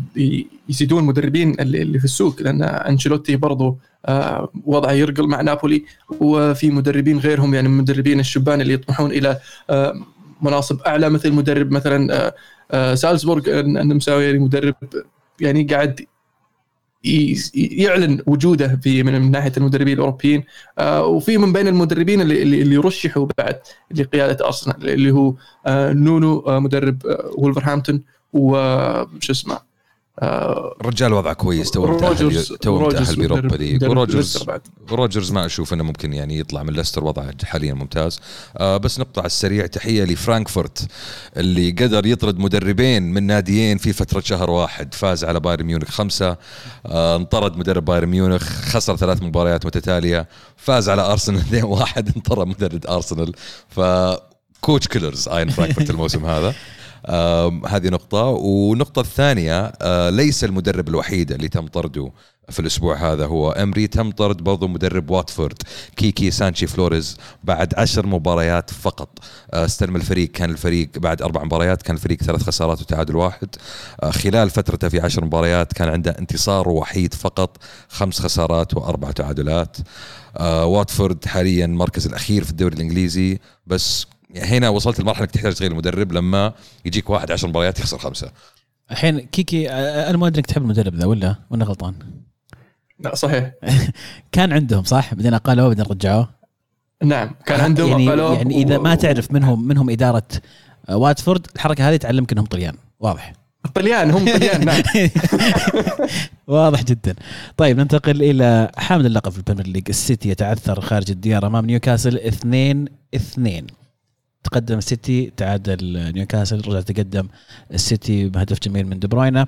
C: يزيدون المدربين اللي في السوق لأن أنشيلوتي برضو آه، وضعه يرقل مع نابولي وفي مدربين غيرهم يعني المدربين الشبان اللي يطمحون إلى آه، مناصب أعلى مثل مدرب مثلا سالزبورغ النمساوي يعني مدرب يعني قاعد يعلن وجوده في من ناحية المدربين الأوروبيين. آه، وفي من بين المدربين اللي اللي رشحوا بعد لقيادة أرسنال اللي هو آه، نونو آه، مدرب وولفرهامبتون وش اسمه؟
B: الرجال وضعه كويس تو متاهل تو
C: روجرز
B: متاهل
C: ب
B: Europa
C: League
B: وروجرز
C: ليستر بعد.
B: روجرز ما أشوف إنه ممكن يعني يطلع من ليستر وضعه حاليا ممتاز. آه بس نقطة على السريع تحية لفرانكفورت اللي قدر يطرد مدربين من ناديين في فترة شهر واحد. فاز على بايرن ميونخ خمسة آه انطرد مدرب بايرن ميونخ خسر ثلاث مباريات متتالية. فاز على أرسنال 2-1 انطرد مدرب أرسنال. ف coach killers آينتراخت فرانكفورت الموسم هذا. هذه نقطة. والنقطة الثانية آه، ليس المدرب الوحيد اللي تم طرده في الأسبوع هذا هو أمري. تم طرد برضو مدرب واتفورد كيكي سانشي فلوريز بعد عشر مباريات فقط. آه، استلم الفريق كان الفريق بعد أربع مباريات كان الفريق ثلاث خسارات وتعادل واحد. آه، خلال فترته في عشر مباريات كان عنده انتصار وحيد فقط خمس خسارات وأربع تعادلات. واتفورد حاليا المركز الأخير في الدوري الإنجليزي بس هنا وصلت المرحله إنك تحتاج تغير المدرب لما يجيك واحد عشر مباريات يخسر خمسة.
A: الحين كيكي أنا ما أدري إنك تحب المدرب ذا ولا وأنا غلطان.
C: لا صحيح.
A: كان عندهم صح؟ بعدين أقالوه بعدين رجعوه.
C: نعم كان عندهم
A: يعني يعني إذا
C: و-
A: ما تعرف منهم منهم إدارة آه، واتفورد الحركة هذه تعلمك إنهم طليان. واضح.
C: الطليان هم طليان نعم.
A: واضح جدا. طيب ننتقل إلى حامل اللقب في ال Premier League. السيتي يتعثر خارج الديار أمام نيوكاسل 2 2 تقدم السيتي تعادل نيوكاسل رجع تقدم السيتي بهدف جميل من دي بروينا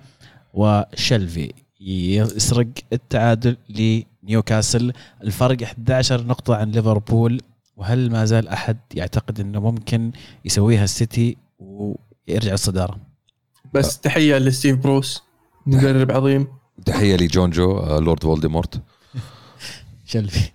A: وشلفي يسرق التعادل لنيوكاسل. الفرق 11 نقطة عن ليفربول وهل ما زال أحد يعتقد أنه ممكن يسويها السيتي ويرجع الصدارة
C: بس تحية لستيف بروس مدرب عظيم.
B: تحية لجون جو آه، Lord Voldemort
A: شلفي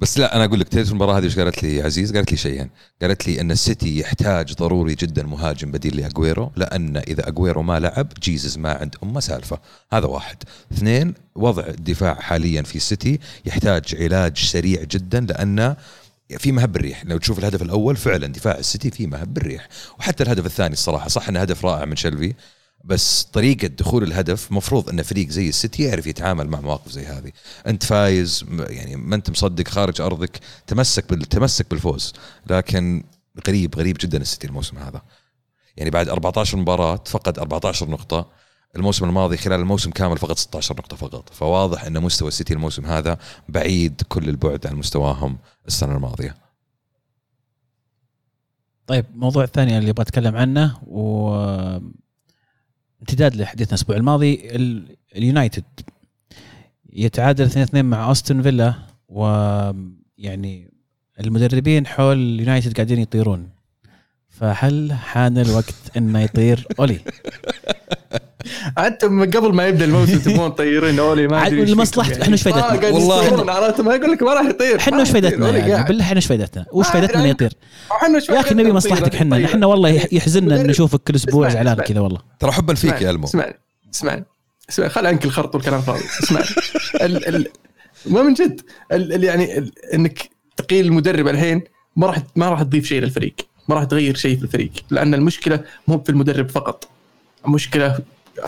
B: بس لا أنا أقول لك تعرف المباراة هذه إيش قالت لي عزيز؟ قالت لي شيئين، قالت لي إن السيتي يحتاج ضروري جدا مهاجم بديل لأجويرو لأن إذا أجويرو ما لعب جيسوس ما عند أمه سالفة، هذا واحد. اثنين وضع الدفاع حاليا في السيتي يحتاج علاج سريع جدا لأن في مهب الريح لو تشوف الهدف الأول فعلا دفاع السيتي في مهب الريح وحتى الهدف الثاني الصراحة صح إنه هدف رائع من شلفي بس طريقة دخول الهدف مفروض أن فريق زي السيتي يعرف يتعامل مع مواقف زي هذه، أنت فايز يعني ما أنت مصدق خارج أرضك تمسك بال تمسك بالفوز، لكن غريب غريب جدا السيتي الموسم هذا. يعني بعد 14 مباراة فقد 14 نقطة الموسم الماضي خلال الموسم كامل فقد 16 نقطة فقط، فواضح أن مستوى السيتي الموسم هذا بعيد كل البعد عن مستواهم السنة الماضية.
A: طيب الموضوع الثاني اللي أبغى أتكلم عنه و امتداد لحديثنا الأسبوع الماضي ال- اليونايتد يتعادل 2-2 مع أوستن فيلا ويعني المدربين حول اليونايتد قاعدين يطيرون فهل حان الوقت إنه يطير أولي؟
C: أنتم قبل ما يبدأ الموسم تبغون تطيرون أولي ما
A: أدري
C: فيكم
A: إحنا إيش فايدتنا؟
C: آه،
B: والله.
C: عرفت ما يقول لك ما راح يطير. إحنا يطير،
A: فائدتنا يعني. بالله إحنا وش فائدتنا وش
C: ما
A: فائدتنا
C: أدري.
A: يطير؟
C: إحنا وش
A: يا أخي نبي
C: فائدتنا
A: مصلحتك؟
C: إحنا.
A: إحنا والله يح- يحزننا. نشوفك كل
C: أسبوع
A: زعلان. كذا والله.
B: ترى حبا فيك يا ألمو.
C: اسمعني. اسمعني. اسمعني. خل عنك الخرط والكلام فاضي. اسمعني. ال ال ما من جد. ال ال يعني إنك تقيل المدرب الحين ما راح ما راح تضيف شيء للفريق. ما راح تغير شيء في الفريق. لأن المشكلة مو في المدرب فقط. مشكله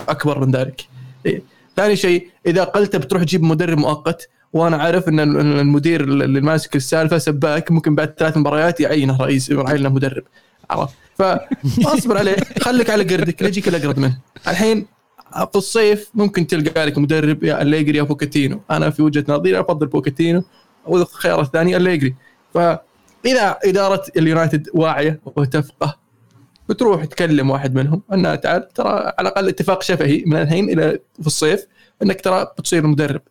C: أكبر من ذلك. إيه. ثاني شيء إذا قلت بتروح تجيب مدرب مؤقت وأنا عارف إن المدير اللي ماسك السالفة سباك ممكن بعد ثلاث مباريات يعينه رئيس يعينه مدرب. عرفت؟ فاصبر عليه خليك على قردك لا يجيك الأقرب منه. الحين في الصيف ممكن تلقى لك مدرب يا أليجري يا بوكيتينو أنا في وجهة نظري أفضل بوكيتينو والخيار الثاني أليجري. فاذا إدارة اليونايتد واعية وتفقه بتروح تكلم واحد منهم أنه تعال ترى على الأقل اتفاق شفهي من الحين إلى في الصيف أنك ترى بتصير مدرب.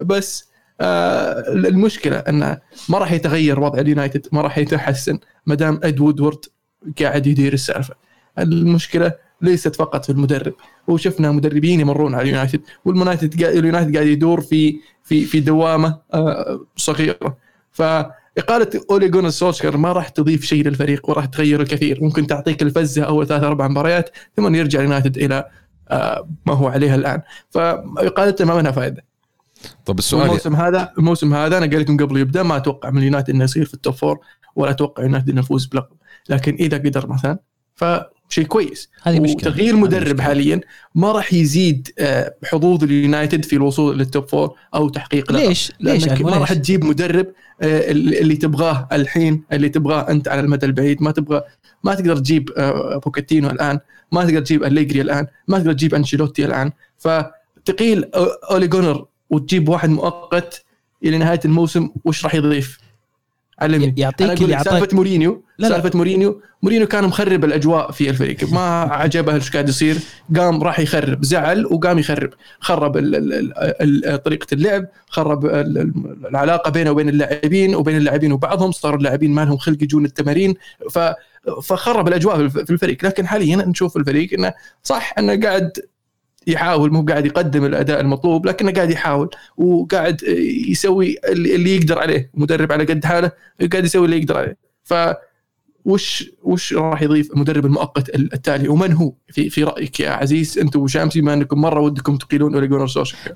C: بس آه المشكلة أنه ما راح يتغير وضع اليونايتد ما راح يتحسن ما دام إد وودورد قاعد يدير السالفة. المشكلة ليست فقط في المدرب. وشفنا مدربين يمرون على اليونايتد واليونايتد اليونايتد قاعد يدور في في في دوامة آه صغيرة. فإقالة أولي جونار ما راح تضيف شيء للفريق وراح تغير الكثير ممكن تعطيك الفزة أول ثلاث أربع مباريات ثم يرجع اليونايتد إلى آه ما هو عليه الآن. فإقالته ما منها فائدة.
B: طب السؤال
C: الموسم هذا الموسم هذا أنا قايل لكم قبل يبدأ ما أتوقع من اليونايتد إنه يصير في ال top four ولا أتوقع اليونايتد إنه يفوز بلقب. لكن إذا قدر مثلا فشيء كويس
A: هذه مشكلة
C: وتغيير
A: هذه
C: مدرب. حاليا ما راح يزيد آه، حظوظ اليونايتد في الوصول لل top four أو تحقيق لقب
A: ليش ليش
C: لأنك
A: ألمو؟
C: ما راح؟ تجيب مدرب آه، اللي تبغاه الحين اللي تبغاه أنت على المدى البعيد ما تبغى ما تقدر تجيب آه، بوكيتينو الآن ما تقدر تجيب أليجري الآن ما تقدر تجيب أنشيلوتي الآن فتقيل أولي جونار وتجيب واحد مؤقت إلى نهاية الموسم وش راح يضيف؟ علمني.
A: يعطيك اللي يعطيك
C: سالفة مورينيو
A: لا، لا.
C: سالفة مورينيو مورينيو كان مخرب الأجواء في الفريق. ما عجبه إيش قاعد يصير. قام راح يخرب زعل وقام يخرب. خرب ال ال ال طريقة اللعب خرب ال- ال- العلاقة بينه وبين اللاعبين وبين اللاعبين وبعضهم صاروا اللاعبين ما لهم خلق يجون التمارين. ف فخرب الأجواء في الفريق. لكن حاليا نشوف الفريق إنه صح إنه قاعد يحاول مو قاعد يقدم الأداء المطلوب لكنه قاعد يحاول وقاعد يسوي اللي يقدر عليه مدرب على قد حاله قاعد يسوي اللي يقدر عليه. ف وش وش راح يضيف المدرب المؤقت التالي؟ ومن هو؟ في في رأيك يا عزيز أنتم وشامسي بما أنكم مرة ودكم تقيلون اولي جونر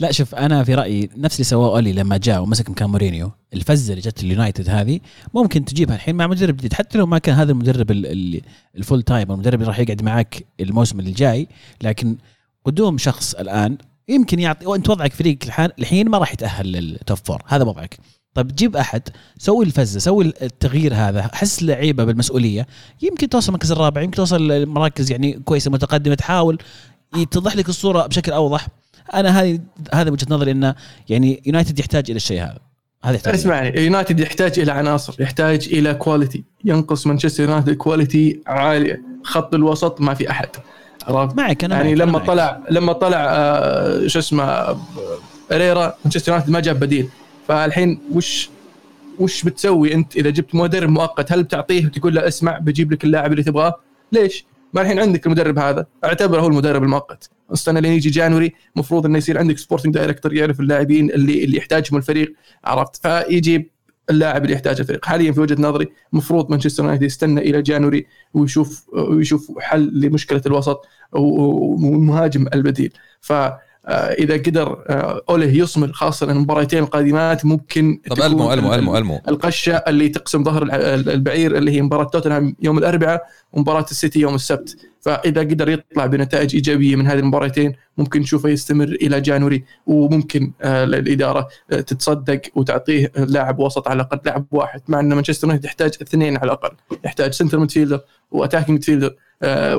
A: لا شوف أنا في رأيي نفس اللي سواه أولي لما جاء ومسك مكان مورينيو الفزة اللي جت اليونايتد هذه ممكن تجيبها الحين مع مدرب جديد. حتى لو ما كان هذا المدرب ال- ال- ال full time المدرب اللي راح يقعد معك الموسم اللي جاي لكن قدوم شخص الآن يمكن يعطي وأنت وضعك فريق الحين ما راح يتأهل لل top four هذا وضعك. طيب جيب أحد سوي الفزة سوي التغيير هذا حس لعيبة بالمسؤولية. يمكن توصل المركز الرابع يمكن توصل مراكز يعني كويسة متقدمة تحاول يتضح لك الصورة بشكل أوضح. أنا هذه هذا وجهة نظري انه يعني يونايتد يحتاج إلى الشيء هذا. هذا يحتاج
C: اسمعني يونايتد يحتاج إلى عناصر يحتاج إلى quality ينقص مانشستر يونايتد quality عالية. خط الوسط ما في أحد. عرفت؟
A: معك أنا
C: يعني
A: معك أنا
C: لما
A: معك.
C: طلع لما طلع آه، شو اسمه هيريرا مانشستر يونايتد ما جاب بديل. فالحين وش وش بتسوي أنت إذا جبت مدرب مؤقت؟ هل بتعطيه وتقول له اسمع بجيب لك اللاعب اللي تبغاه؟ ليش؟ ما الحين عندك المدرب هذا. أعتبره هو المدرب المؤقت. استنى لين يجي January المفروض إنه يصير عندك sporting director يعرف اللاعبين اللي اللي يحتاجهم الفريق عرفت؟ فيجيب اللاعب اللي يحتاجه الفريق. حاليا في وجهة نظري المفروض مانشستر يونايتد يستنى إلى January ويشوف ويشوف حل لمشكلة الوسط ومهاجم البديل. ف اذا قدر آه، أولي يصمل خاصة المباراتين القادمات ممكن
B: طب ألمو ألمو ألمو ألمو.
C: القشة اللي تقسم ظهر البعير اللي هي مباراة توتنهام يوم الأربعاء ومباراة السيتي يوم السبت. فإذا قدر يطلع بنتائج إيجابية من هذه المباراتين ممكن نشوفه يستمر إلى January وممكن آه، الاداره آه، تتصدق وتعطيه لاعب وسط على الأقل لاعب واحد. مع أن مانشستر يونايتد يحتاج اثنين على الأقل يحتاج center midfielder و attacking midfielder آه،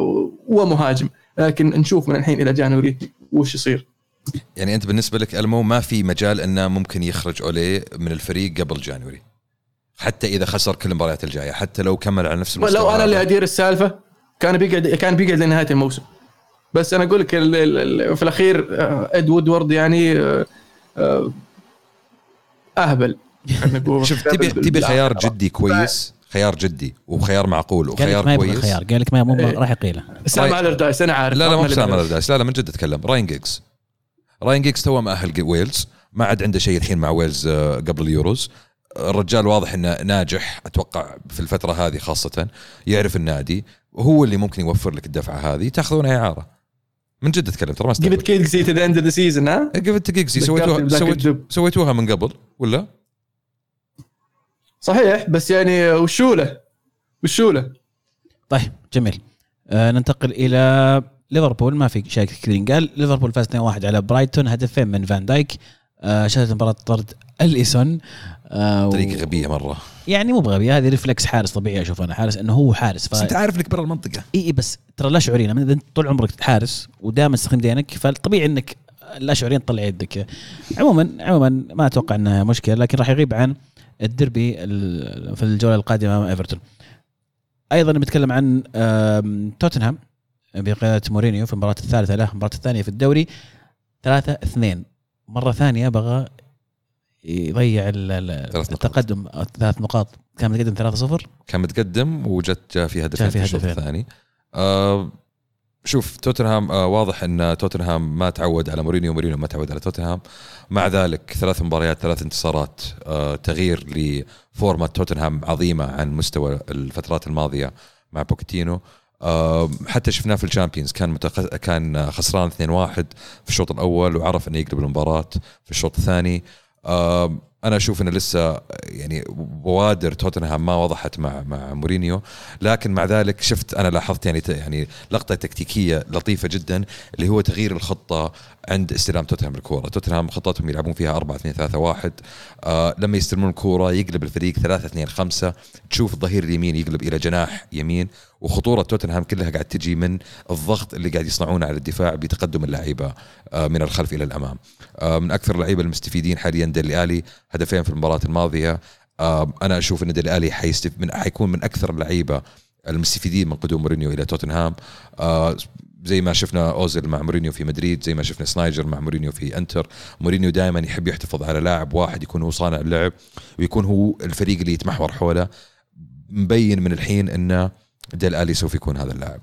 C: ومهاجم. لكن نشوف من الحين إلى January وش يصير.
B: يعني أنت بالنسبة لك ألمو ما في مجال أنه ممكن يخرج أولي من الفريق قبل January؟ حتى إذا خسر كل المباريات الجاية حتى لو كمل على نفس المستوى
C: لو أنا اللي. أدير السالفة كان بيقعد كان بيقعد لنهاية الموسم. بس أنا أقول لك ال- ال- ال- في الأخير آه، إد وودورد يعني آه، آه، أهبل.
B: شوف تبي تبي خيار جدي كويس؟ خيار جدي وخيار معقول
A: قال لك
B: وخيار
A: ما يبغى
B: كويس.
A: خيار قال لك ما مو
C: إيه.
A: راح يقيله.
C: سام الردايس أنا عارف
B: لا لا مو سام
C: الردايس.
B: لا لا من جد أتكلم. راين جيجز راين جيجز تو مأهل ويلز. ما عاد عنده شيء الحين مع ويلز قبل اليوروز. الرجال واضح إنه ناجح أتوقع في الفترة هذه خاصة. يعرف النادي. وهو اللي ممكن يوفر لك الدفعة هذه تاخذونها إعارة. من جد أتكلم ترى ما استغرب
C: it kids to the end of the season ها؟
B: قفت جيجزي
C: ذكرتني
B: سويتوها سويت. سويتوها من قبل ولا؟
C: صحيح بس يعني وشو له؟ وشو له؟
A: طيب جميل. آه ننتقل إلى ليفربول. ما في شيء كثير قال ليفربول فاز 2-1 على برايتون هدفين من فان دايك. آه شهدت مباراة طرد أليسون آه و-
B: طريقة غبية مرة.
A: يعني مو بغبي هذه reflex حارس طبيعي أشوف أنا حارس إنه هو حارس. ف...
B: بس أنت عارف إنك برا المنطقة.
A: إي إي بس ترى لا شعوريا لما أنت طول عمرك حارس ودائما تستخدم يدينك فالطبيعي إنك لا شعوريا تطلع يدك. عموما عموما ما أتوقع إنها مشكلة لكن راح يغيب عن الدربي ال- في الجولة القادمة أمام إيفرتون. أيضا بنتكلم عن توتنهام بقيادة مورينيو في المباراة الثالثة له المباراة الثانية في الدوري 3 2 مرة ثانية بغى يضيع. التقدم ثلاث نقاط. كان متقدم 3 0
B: كان متقدم وجت جاء في هدفين
A: جاء
B: في الشوط. الثاني آه شوف توتنهام آه واضح إن توتنهام ما تعود على مورينيو مورينيو ما تعود على توتنهام. مع ذلك ثلاث مباريات ثلاث انتصارات آه تغيير لفورمة توتنهام عظيمة عن مستوى الفترات الماضية مع بوكيتينو. حتى شفناه في الشامبيونز كان. كان خسران 2-1 في الشوط الأول وعرف إنه يقلب المباراة في الشوط الثاني أنا أشوف إنه لسه يعني بوادر توتنهام ما وضحت مع مع مورينيو لكن مع ذلك شفت أنا لاحظت يعني يعني لقطة تكتيكية لطيفة جدا اللي هو تغيير الخطة عند استلام توتنهام الكورة، توتنهام خطتهم يلعبون فيها 4 2 3 1 آه لما يستلمون الكورة يقلب الفريق 3 2 5 تشوف الظهير اليمين يقلب إلى جناح يمين وخطورة توتنهام كلها قاعد تجي من الضغط اللي قاعد يصنعونه على الدفاع بتقدم اللعيبه آه من الخلف إلى الأمام. آه من أكثر اللعيبة المستفيدين حاليا ديلي آلي هدفين في المباراة الماضية. آه أنا أشوف إن ديلي آلي حيستفـ من حيكون من أكثر اللعيبة المستفيدين من قدوم مورينيو إلى توتنهام. آه زي ما شفنا أوزيل مع مورينيو في مدريد زي ما شفنا سنايدر مع مورينيو في إنتر. مورينيو دائما يحب يحتفظ على لاعب واحد يكون هو صانع اللعب ويكون هو الفريق اللي يتمحور حوله مبين من الحين انه ديلي آلي سوف يكون هذا اللاعب.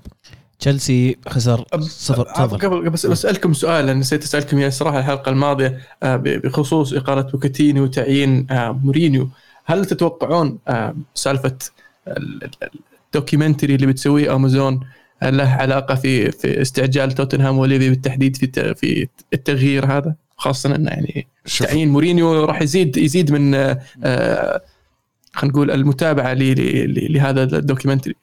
A: تشيلسي خسر صفر.
C: قبل قبل بس بسالكم سؤال لأن نسيت أسألكم إياه الصراحه الحلقة الماضية آه، ب- بخصوص إقالة بوكيتينو وتعيين آه، مورينيو. هل تتوقعون آه، سالفة ال- ال- ال documentary اللي بتسويه امازون له علاقة في في استعجال توتنهام وليفي بالتحديد في الت- في التغيير هذا خاصة إنه يعني تعيين مورينيو راح يزيد يزيد من آه، خلينا نقول المتابعة ل- ل- لهذا ال documentary.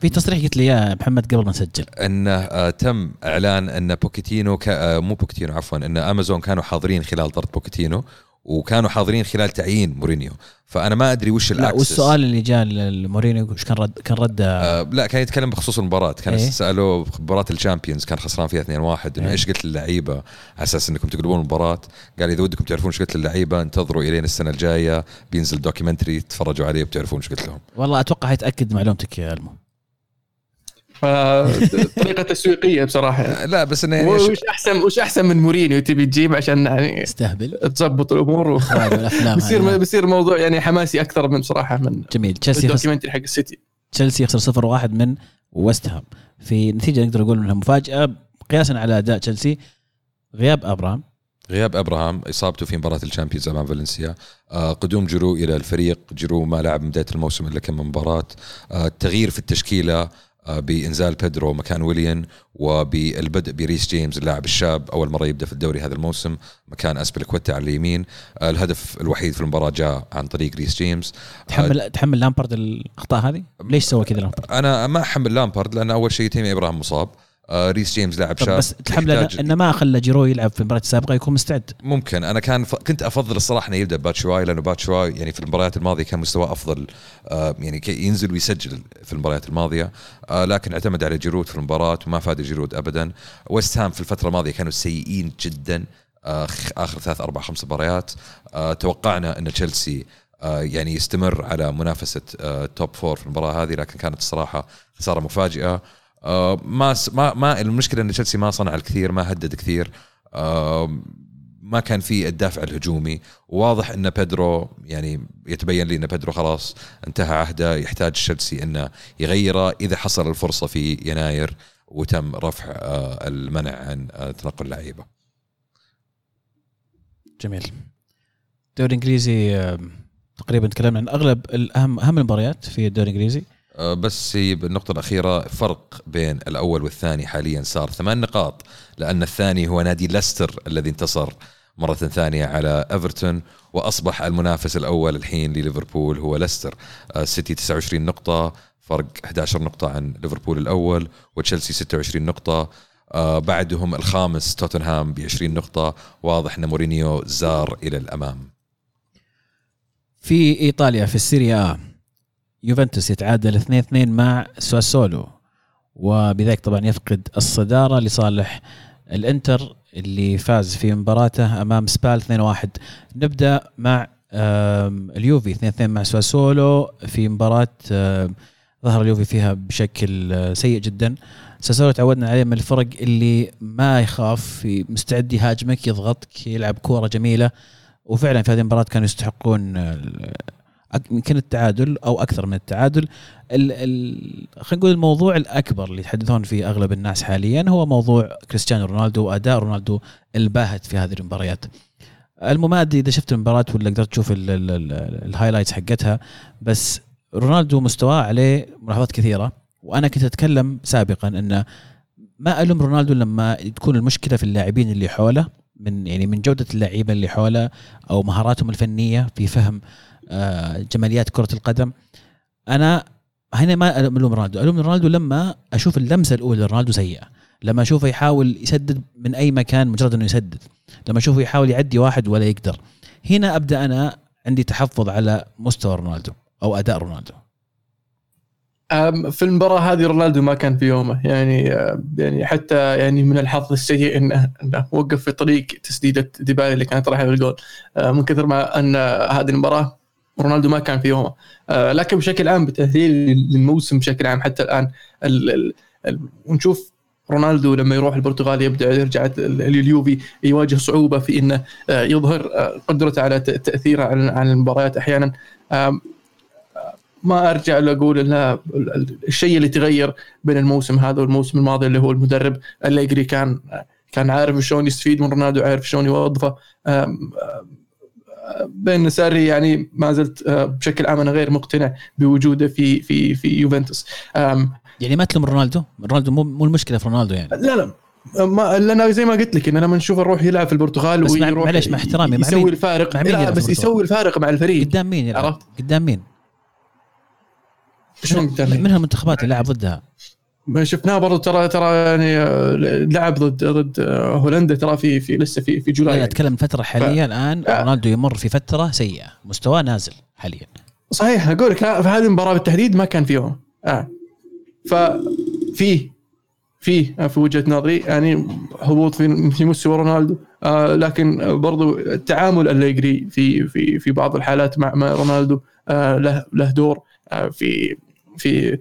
A: في تصريح قلت لي إياه محمد قبل ما نسجل.
B: إنه آه تم إعلان إن بوكيتينو كا آه مو بوكيتينو عفوا إن أمازون كانوا حاضرين خلال طرد بوكيتينو وكانوا حاضرين خلال تعيين مورينيو. فأنا ما أدري وش
A: لا
B: ال access
A: والسؤال اللي جاء لمورينيو وش كان رد كان رد؟
B: آه لا كان يتكلم بخصوص المباراة. كان
A: إيه.
B: سألوه مباراة الشامبيونز كان خسران فيها 2-1 إنه
A: إيه.
B: إيش قلت للعيبة؟ على أساس إنكم تقلبون المباراة. قال إذا ودكم تعرفون إيش قلت للعيبة انتظروا إلين السنة الجاية. بينزل documentary تتفرجوا عليه وبتعرفون إيش قلت لهم.
A: والله أتوقع حيتاكد معلومتك يا ألمو.
C: فطريقة تسويقية بصراحة.
B: آه لا بس إنه يعني
C: وش أحسن وش أحسن من مورينيو؟ تبي تجيب عشان يعني
A: استهبل.
C: تظبط الأمور و... بيصير. بيصير موضوع يعني حماسي أكثر من صراحة من
A: جميل. تشيلسي ال
C: documentary حق السيتي.
A: تشيلسي يخسر 0 1 من ويست هام في نتيجة نقدر نقول إنها مفاجأة. قياسا على أداء تشيلسي غياب أبراهام.
B: غياب أبراهام إصابته في مباراة الشامبيونز أمام فالنسيا. آه قدوم جيرو إلى الفريق. جيرو ما لعب من بداية الموسم إلا كم مباراة. آه التغيير في التشكيلة. آه بإنزال بيدرو مكان ويليان وبالبدء بريس جيمس اللاعب الشاب أول مرة يبدأ في الدوري هذا الموسم مكان أسبلكويتا على اليمين آه الهدف الوحيد في المباراة جاء عن طريق ريس جيمس
A: تحمل تحمل لامبارد الاخطاء هذه؟ ليش سوى كذا لامبارد؟
B: أنا ما أحمل لامبارد لأن أول شيء تيمي ابراهام مصاب آه ريس جيمس لاعب شاب
A: بس
B: يحتاج-
A: إنه ما خلى جيرو يلعب في المباراه السابقة يكون مستعد.
B: ممكن. أنا كان ف... كنت أفضل الصراحة إنه يبدأ باتشواي لأنه باتشواي يعني في المباريات الماضية كان مستواه أفضل آه يعني ينزل ويسجل في المباريات الماضية. آه لكن اعتمد على جيرو في المباراة وما فاد جيرو ابدا. ويست هام في الفترة الماضية كانوا سيئين جدا. آه آخر ثلاث أربع خمس مباريات. آه توقعنا إن تشيلسي آه يعني يستمر على منافسة top four في المباراة هذه لكن كانت الصراحة خسارة مفاجئة. آه ما س- ما ما المشكلة إن تشيلسي ما صنع الكثير ما هدد كثير آه ما كان في الدافع الهجومي وواضح إن بيدرو يعني يتبين لي إن بيدرو خلاص انتهى عهده يحتاج تشيلسي إنه يغيره إذا حصل الفرصة في يناير وتم رفع آه، المنع عن تنقل اللعيبة.
A: جميل. الدوري الإنجليزي تقريبا تكلمنا عن أغلب الأهم أهم المباريات في الدوري الإنجليزي.
B: آه، بس هي بالنقطة الأخيرة فرق بين الأول والثاني حاليا صار ثمان نقاط لأن الثاني هو نادي ليستر الذي انتصر مرة ثانية على إيفرتون وأصبح المنافس الأول الحين لليفربول هو ليستر. آه، سيتي 29 نقطة فرق 11 نقطة عن ليفربول الأول وتشيلسي 26 نقطة. آه، بعدهم الخامس توتنهام ب 20 نقطة. واضح أن مورينيو سار إلى الأمام.
A: في إيطاليا في السيريا يوفنتوس يتعادل 2-2 مع ساسولو وبذلك طبعا يفقد الصدارة لصالح الإنتر اللي فاز في مباراته أمام سبال 2-1 نبدأ مع اليوفي 2-2 مع ساسولو في مباراة ظهر اليوفي فيها بشكل آه، سيء جدا. ساسولو تعودنا عليه من الفرق اللي ما يخاف مستعد يهاجمك يضغطك يلعب كورة جميلة. وفعلا في هذه المباراة كانوا يستحقون يمكن التعادل أو أكثر من التعادل. خلينا نقول الموضوع الأكبر اللي يتحدثون فيه أغلب الناس حاليا هو موضوع كريستيانو رونالدو وأداء رونالدو الباهت في هذه المباريات. الممادي إذا شفت المباراة ولا قدرت تشوف ال highlights حقتها بس رونالدو مستواه عليه ملاحظات كثيرة. وأنا كنت أتكلم سابقا إنه ما ألوم رونالدو لما تكون المشكلة في اللاعبين اللي حوله من يعني من جودة اللعيبة اللي حوله أو مهاراتهم الفنية في فهم جماليات كرة القدم. أنا هنا ما ألوم رونالدو. ألوم رونالدو لما أشوف اللمسة الأولى لرونالدو سيئة. لما أشوفه يحاول يسدد من أي مكان مجرد إنه يسدد. لما أشوفه يحاول يعدي واحد ولا يقدر. هنا أبدأ أنا عندي تحفظ على مستوى رونالدو أو أداء رونالدو.
C: في المباراة هذه رونالدو ما كان في يومه. يعني يعني حتى يعني من الحظ السيء إنه, إنه وقف في طريق تسديدة ديبالي اللي كانت رايحة بالجول من كثر ما أن هذه المباراة رونالدو ما كان في يومه آه، لكن بشكل عام بتهذيل للموسم بشكل عام حتى الآن ال ال ال ونشوف رونالدو لما يروح البرتغال يبدأ يرجع اليوفي يواجه صعوبة في إنه آه، يظهر آه، قدرته على تأثيره على المباريات أحيانا. ما أرجع أقول إن الشيء اللي تغير بين الموسم هذا والموسم الماضي اللي هو المدرب أليجري كان كان عارف شلون يستفيد من رونالدو عارف شلون يوظفه. بين ساري يعني ما زلت آه، بشكل عام أنا غير مقتنع بوجوده في في في يوفنتوس.
A: يعني ما تلوم رونالدو؟ رونالدو مو مو المشكلة في رونالدو يعني.
C: لا لا. ما لأن زي ما قلت لك إن لما نشوف نروح يلعب في البرتغال
A: بس ويروح معلش مع احترامي
C: يسوي الفارق. مع لا بس يسوي الفارق مع الفريق.
A: قدام مين يلعب؟ قدام مين؟
C: شلون قدام
A: مين؟ من المنتخبات اللي لعب ضدها؟
C: شفناه برضه ترى ترى يعني آه، لعب ضد ضد آه، هولندا ترى في في لسه في في جولاي.
A: يعني أتكلم فترة حاليا ف... الآن. آه. رونالدو يمر في فترة سيئة. مستواه نازل حاليا.
C: صحيح أقول لك في هذه المباراة بالتحديد ما كان فيهم. آه. ففي في في وجهة نظري يعني هبوط في في مستوى رونالدو. آه لكن برضو التعامل اللي في في في بعض الحالات مع, مع رونالدو آه له له دور آه في في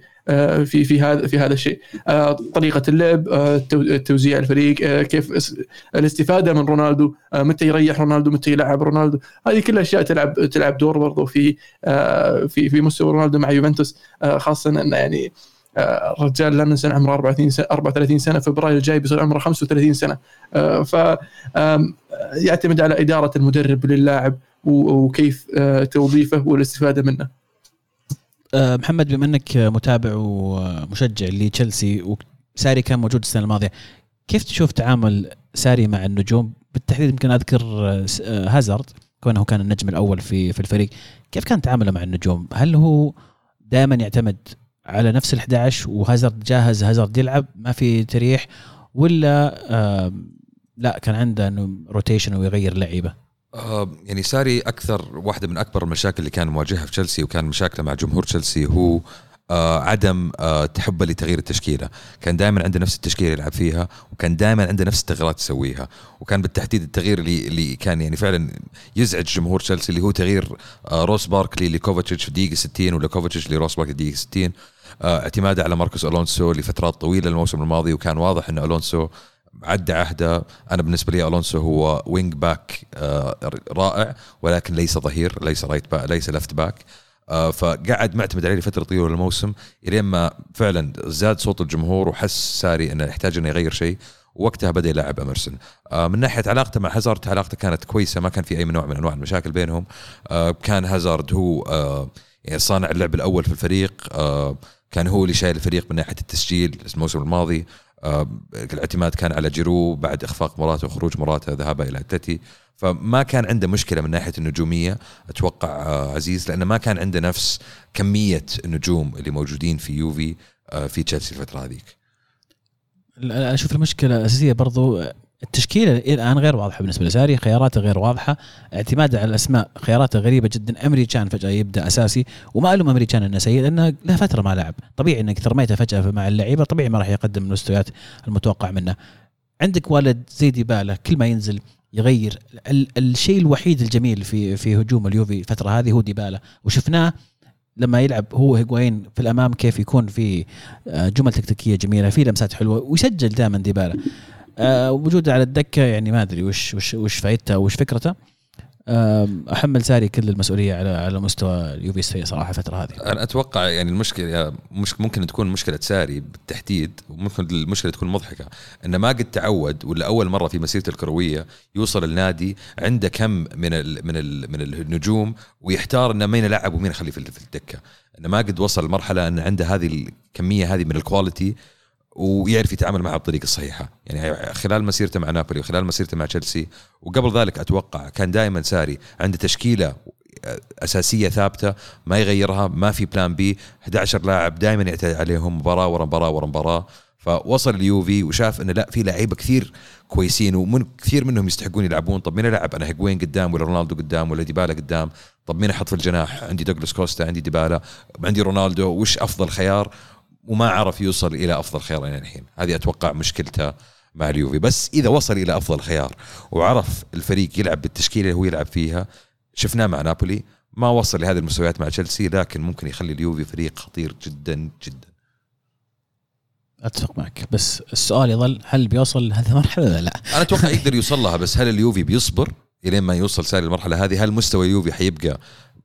C: في في هذا في هذا الشيء. آه، طريقة اللعب آه، توزيع الفريق كيف الاستفادة من رونالدو متى يريح رونالدو متى يلعب رونالدو. هذه كلها أشياء تلعب تلعب دور برضو في في في مستوى رونالدو مع يوفنتوس. خاصة انه يعني الرجال لا ننسى عمره 34 سنه 34 سنة فبراير الجاي بيصير عمره 35 سنة. ف يعتمد على إدارة المدرب للاعب وكيف توظيفه والاستفادة منه.
A: آه، محمد بما انك متابع ومشجع لتشيلسي وساري كان موجود السنة الماضية كيف تشوف تعامل ساري مع النجوم؟ بالتحديد يمكن أذكر آه، هازارد كونه كان النجم الأول في في الفريق. كيف كان تعامله مع النجوم؟ هل هو دائما يعتمد على نفس ال11 وهازارد جاهز هازارد يلعب ما في تريح ولا لا كان عنده روتيشن ويغير لعيبة؟
B: آه يعني ساري أكثر واحدة من أكبر المشاكل اللي كان مواجهها في تشيلسي وكان مشاكله مع جمهور تشيلسي هو آه عدم آه تحبه لتغيير التشكيلة، كان دائما عنده نفس التشكيله يلعب فيها وكان دائما عنده نفس التغييرات يسويها، وكان بالتحديد التغيير اللي اللي كان يعني فعلا يزعج جمهور تشيلسي اللي هو تغيير آه روس باركلي لكوفاتشيتش في دقيقة 60 ولا لروس باركلي دقيقة 60 آه اعتماده على ماركوس ألونسو لفترات طويلة الموسم الماضي وكان واضح ان ألونسو عدى عهده. أنا بالنسبة لي ألونسو هو wing back آه، رائع ولكن ليس ظهير ليس right back ليس left back آه، فقعد معتمد عليه لفترة طويلة الموسم إلين ما فعلا زاد صوت الجمهور وحس ساري إنه يحتاج إنه يغير شيء وقتها بدأ يلعب أمرسن. آه، من ناحية علاقته مع هازارد علاقته كانت كويسة ما كان في أي نوع من أنواع المشاكل بينهم. كان هازارد هو يعني صانع اللعب الأول في الفريق كان هو اللي شايل الفريق من ناحية التسجيل الموسم الماضي. الاعتماد كان على جيرو بعد إخفاق مراته وخروج مراته ذهابه إلى تتي فما كان عنده مشكلة من ناحية النجومية أتوقع آه، عزيز لأنه ما كان عنده نفس كمية النجوم اللي موجودين في يوفي آه، في تشيلسي الفترة هذيك.
A: أشوف المشكلة الاساسيه برضو التشكيلة الآن غير واضحة بالنسبة لساري خياراته غير واضحة اعتماده على الأسماء خياراته غريبة جدا أمريكان فجأة يبدأ أساسي وما ألوم أمريكان إنه سيء لأنه له فترة ما لعب. طبيعي إنك ترميته فجأة مع اللعيبة طبيعي ما راح يقدم المستويات المتوقع منه. عندك ولد زي ديبالا كل ما ينزل يغير الشيء الوحيد الجميل في في هجوم اليوفي الفترة هذه هو ديبالا. وشفناه لما يلعب هو هيغوين في الأمام كيف يكون في آه، جمل تكتيكية جميلة في لمسات حلوة ويسجل دائما ديبالا. وجوده على الدكة يعني ما أدري وش وش وش فائدته وش فكرته. احمل ساري كل المسؤولية على على مستوى اليوفي السيء صراحة الفترة هذه.
B: أنا أتوقع يعني المشكلة مش ممكن تكون مشكلة ساري بالتحديد وممكن المشكلة تكون مضحكة. إنه ما قد تعود ولا أول مرة في مسيرته الكروية يوصل النادي عنده كم من ال من ال من النجوم ويحتار إنه مين يلعب ومين يخليه في الدكة. إنه ما قد وصل لمرحله انه عنده هذه الكميه هذه من ال quality ويعرف يتعامل معها بالطريقة الصحيحه يعني خلال مسيرته مع نابولي وخلال مسيرته مع تشيلسي وقبل ذلك أتوقع كان دائما ساري عنده تشكيلة أساسية ثابتة ما يغيرها ما في plan B 11 لاعب دائما يعتمد عليهم مباراة ورا مباراة ورا مباراة. فوصل اليوفي وشاف إنه لا في لعيبة كثير كويسين ومن كثير منهم يستحقون يلعبون. طب مين العب أنا هيجوين قدام ولا رونالدو قدام ولا ديبالا قدام؟ طب مين أحط في الجناح؟ عندي دوغلاس كوستا عندي ديبالا عندي رونالدو. وش أفضل خيار؟ وما عرف يوصل إلى أفضل خيار إلى الحين. هذه أتوقع مشكلته مع اليوفي. بس إذا وصل إلى أفضل خيار وعرف الفريق يلعب بالتشكيلة اللي هو يلعب فيها شفناه مع نابولي ما وصل لهذه المستويات مع تشيلسي لكن ممكن يخلي اليوفي فريق خطير جدا جدا.
A: أتفق معك. بس السؤال يظل هل بيوصل لهذه المرحلة ولا لا؟
B: أنا أتوقع يقدر يوصل لها بس هل اليوفي بيصبر إلين ما يوصل ساري المرحلة هذه؟ هل مستوى اليوفي حيبقى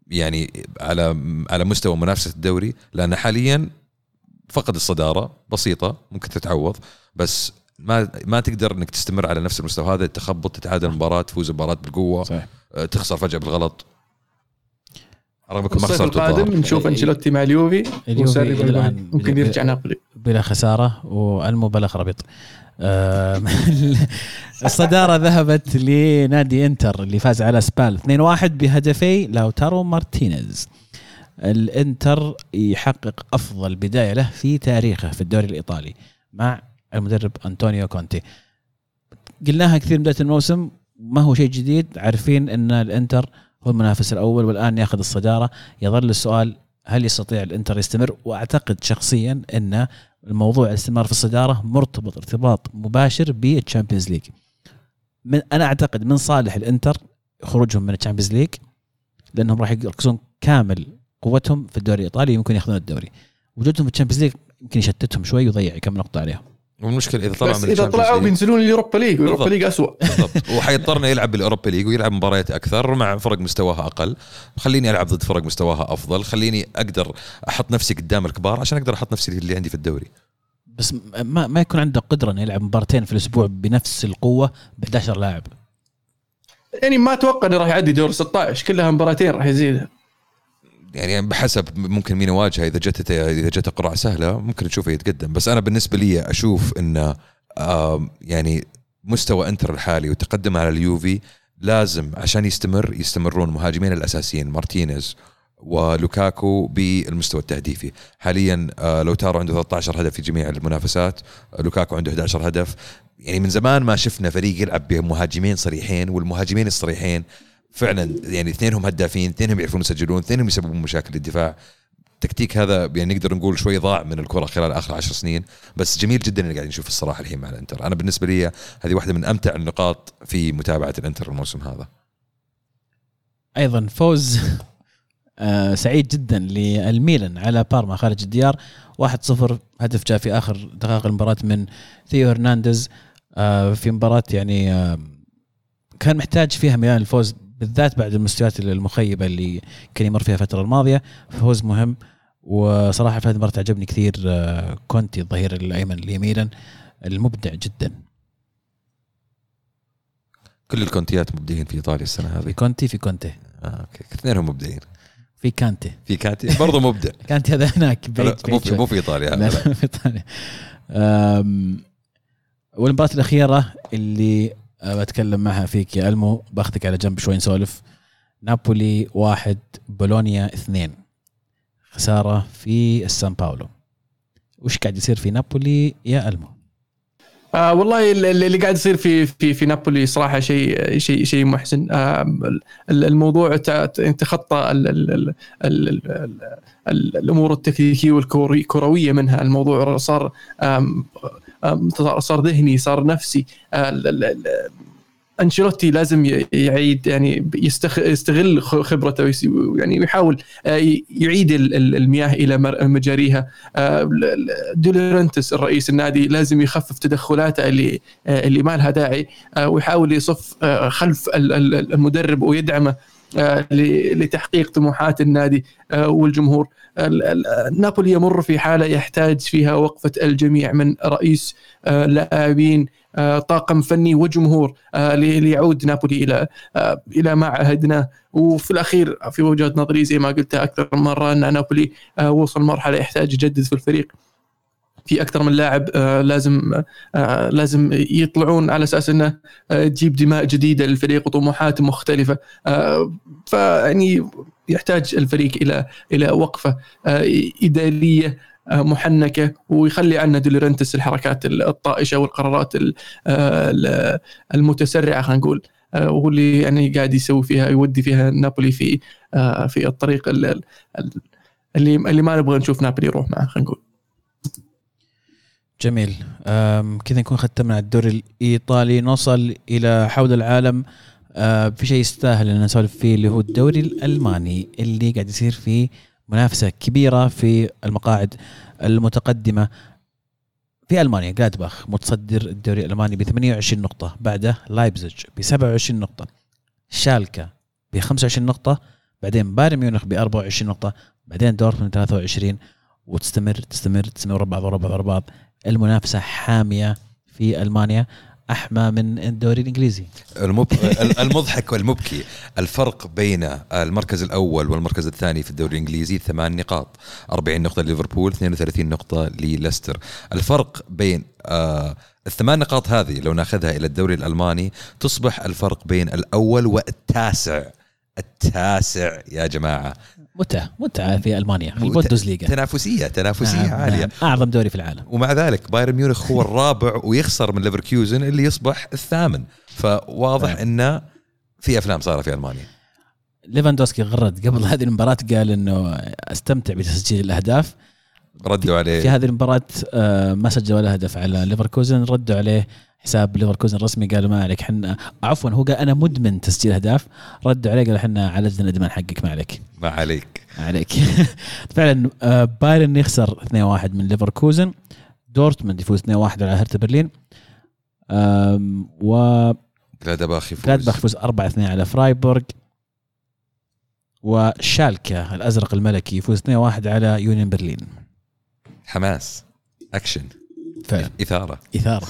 B: يعني على على مستوى منافسة الدوري؟ لأن حاليا فقد الصدارة بسيطة ممكن تتعوض بس ما ما تقدر إنك تستمر على نفس المستوى هذا تخبط تتعادل مباراة تفوز المباراه بالقوة صحيح. آه، تخسر فجأة بالغلط.
C: رغم ما خسرت القادم نشوف أنشيلوتي مع اليوفي الآن ممكن يرجع نابولي.
A: بلا خسارة والمو بلا خرابيط آه، الصدارة ذهبت لنادي إنتر اللي فاز على سبال 2-1 بهدفي لاوتارو مارتينيز. الانتر يحقق أفضل بداية له في تاريخه في الدوري الإيطالي مع المدرب أنطونيو كونتي. قلناها كثير بداية الموسم ما هو شيء جديد عارفين إن الإنتر هو المنافس الأول والآن يأخذ الصدارة. يظل السؤال هل يستطيع الإنتر يستمر؟ وأعتقد شخصيا إن الموضوع الاستمرار في الصدارة مرتبط ارتباط مباشر بال Champions League. من أنا أعتقد من صالح الإنتر خروجهم من ال Champions League لأنهم راح يركزون كامل قوتهم في الدوري الإيطالي يمكن ياخذون الدوري. وجودهم في ال Champions League يمكن يشتتهم شوي ويضيع كم نقطة عليهم.
B: والمشكلة إذا طلعوا
C: من إذا طلعوا بينزلون ال Europa League وال Europa League اسوء
B: بالضبط. وحيضطر يلعب بال Europa League ويلعب مباريات أكثر مع فرق مستواها أقل. خليني ألعب ضد فرق مستواها أفضل. خليني أقدر أحط نفسي قدام الكبار عشان أقدر أحط نفسي اللي عندي في الدوري.
A: بس ما ما يكون عنده قدرة إنه يلعب مباراتين في الأسبوع بنفس القوة ب 11 لاعب.
C: يعني ما أتوقع إنه راح يعدي دور 16 كلها مباراتين راح يزيدها.
B: يعني بحسب ممكن مين يواجهه. إذا جت إذا جت قرعه سهلة ممكن تشوفه يتقدم. بس أنا بالنسبة لي أشوف انه يعني مستوى إنتر الحالي وتقدم على اليوفي لازم عشان يستمر يستمرون مهاجمين الأساسيين مارتينيز ولوكاكو بالمستوى التهديفي. حاليا آه، لو تارو عنده 13 هدف في جميع المنافسات. لوكاكو عنده 11 هدف. يعني من زمان ما شفنا فريق يلعب بمهاجمين صريحين والمهاجمين الصريحين فعلا يعني اثنينهم هدافين اثنينهم يعرفون يسجلون اثنينهم يسببون مشاكل الدفاع التكتيك هذا يعني نقدر نقول شوي ضاع من الكرة خلال آخر عشر سنين بس جميل جدا اللي قاعدين نشوف الصراحة الحين مع الإنتر. أنا بالنسبة لي هذه واحدة من أمتع النقاط في متابعة الإنتر الموسم هذا.
A: أيضا فوز آه سعيد جدا للميلان على بارما خارج الديار. 1-0 هدف جاء في آخر دقائق المباراة من ثيو هرنانديز. آه، في مباراة يعني آه، كان محتاج فيها ميلان الفوز بالذات بعد المستويات المخيبة اللي كان يمر فيها الفترة الماضية فوز مهم. وصراحة في هذه المباراه عجبني كثير آه، كونتي الظهير الأيمن اليمينا المبدع جدا.
B: كل الكونتيات مبدعين في إيطاليا السنة
A: في
B: هذه
A: كونتي في كونتي.
B: آه أوكي. اثنينهم مبدعين.
A: في كانتي.
B: في كاتي برضه مبدع.
A: كانتي هذا هناك بعيد
B: مو في. مو في إيطاليا.
A: لا،. في إيطاليا. أم، والمباراة الأخيرة اللي بتكلم معها فيك يا ألمو. بأخذك على جنب شوي نسولف. نابولي واحد بولونيا اثنين. خسارة في السان باولو. وش قاعد يصير في نابولي يا ألمو؟
C: آه والله ال- ال- اللي قاعد يصير في في في نابولي صراحة شيء شيء شيء محزن. آه ال- الموضوع تخطى ال ال ال ال ال ال الأمور التكتيكية والكرويه منها. الموضوع صار صار ذهني صار نفسي. آه، أنشيلوتي لازم يعيد يعني يستغل خبرته يعني ويحاول آه، يعيد ال- ال- المياه إلى مجاريها. آه، دولورنتس الرئيس النادي لازم يخفف تدخلاته اللي اللي ما لها داعي ويحاول يصف خلف ال- ال- المدرب ويدعمه. لتحقيق طموحات النادي آه، والجمهور. ال- ال- نابولي يمر في حالة يحتاج فيها وقفة الجميع من رئيس آه، لاعبين آه، طاقم فني وجمهور آه، لي- ليعود نابولي إلى آه، إلى ما عهدناه وفي الأخير في وجهة نظري زي ما قلت أكثر من مرة أن نابولي آه، وصل مرحلة يحتاج يجدد في الفريق. في أكثر من لاعب آه، لازم آه، لازم يطلعون على أساس إنه آه، تجيب دماء جديدة للفريق وطموحات مختلفة. آه، فيعني يحتاج الفريق إلى إلى وقفة آه، إدارية آه، محنكة ويخلي عنا دولورنتس الحركات الطائشة والقرارات ال- آه، ال- المتسرعة خلينا نقول آه، وهو اللي يعني قاعد يسوي فيها يودي فيها نابولي في آه، في الطريق ال- ال- ال- اللي اللي ما نبغى نشوف نابولي يروح معه خلينا نقول.
A: جميل. كذا نكون ختمنا الدوري الإيطالي. نوصل إلى حول العالم. أه، في شيء يستاهل إن نسولف فيه اللي هو الدوري الألماني اللي قاعد يصير فيه منافسة كبيرة في المقاعد المتقدمة في ألمانيا. جلادباخ متصدر الدوري الألماني ب 28 نقطة بعده لايبزيج ب 27 نقطة شالكا ب 25 نقطة بعدين بايرن ميونخ ب 24 نقطة بعدين دورتموند 23 وتستمر تستمر تستمر بعض ورا بعض المنافسة حامية في ألمانيا. أحمى من الدوري الإنجليزي.
B: المب... المضحك والمبكي. الفرق بين المركز الأول والمركز الثاني في الدوري الإنجليزي ثمان نقاط. 40 نقطة لليفربول 32 نقطة لليستر. الفرق بين آه الثمان نقاط هذه لو ناخذها إلى الدوري الألماني تصبح الفرق بين الأول والتاسع. التاسع يا جماعة.
A: متعة متعة في ألمانيا
B: متعة.
A: البوندوزليغا
B: تنافسية تنافسية
A: نعم،
B: عالية.
A: نعم. أعظم دوري في العالم.
B: ومع ذلك بايرن ميونخ هو الرابع ويخسر من ليفركوزن اللي يصبح الثامن. فواضح
A: نعم.
B: انه في أفلام صارت في ألمانيا.
A: ليفاندوسكي غرد قبل هذه المباراة قال إنه أستمتع بتسجيل الأهداف.
B: ردوا عليه.
A: في هذه المباراة آه، ما سجل ولا هدف على ليفركوزن ردوا عليه حساب ليفركوزن الرسمي قالوا ما عليك حنا عفوا هو قال أنا مدمن تسجيل أهداف. ردوا عليه قالوا حنا عالجنا الادمان حقك ما عليك.
B: ما عليك.
A: ما عليك. فعلا آه، بايرن يخسر 2-1 من ليفركوزن. دورتموند يفوز 2-1 على هرتا برلين. و
B: جلادباخ يفوز.
A: جلادباخ يفوز 4-2 على فرايبورغ. وشالكا الأزرق الملكي يفوز 2-1 على يونيون برلين.
B: حماس. أكشن.
A: فعلا. إثارة. إثارة.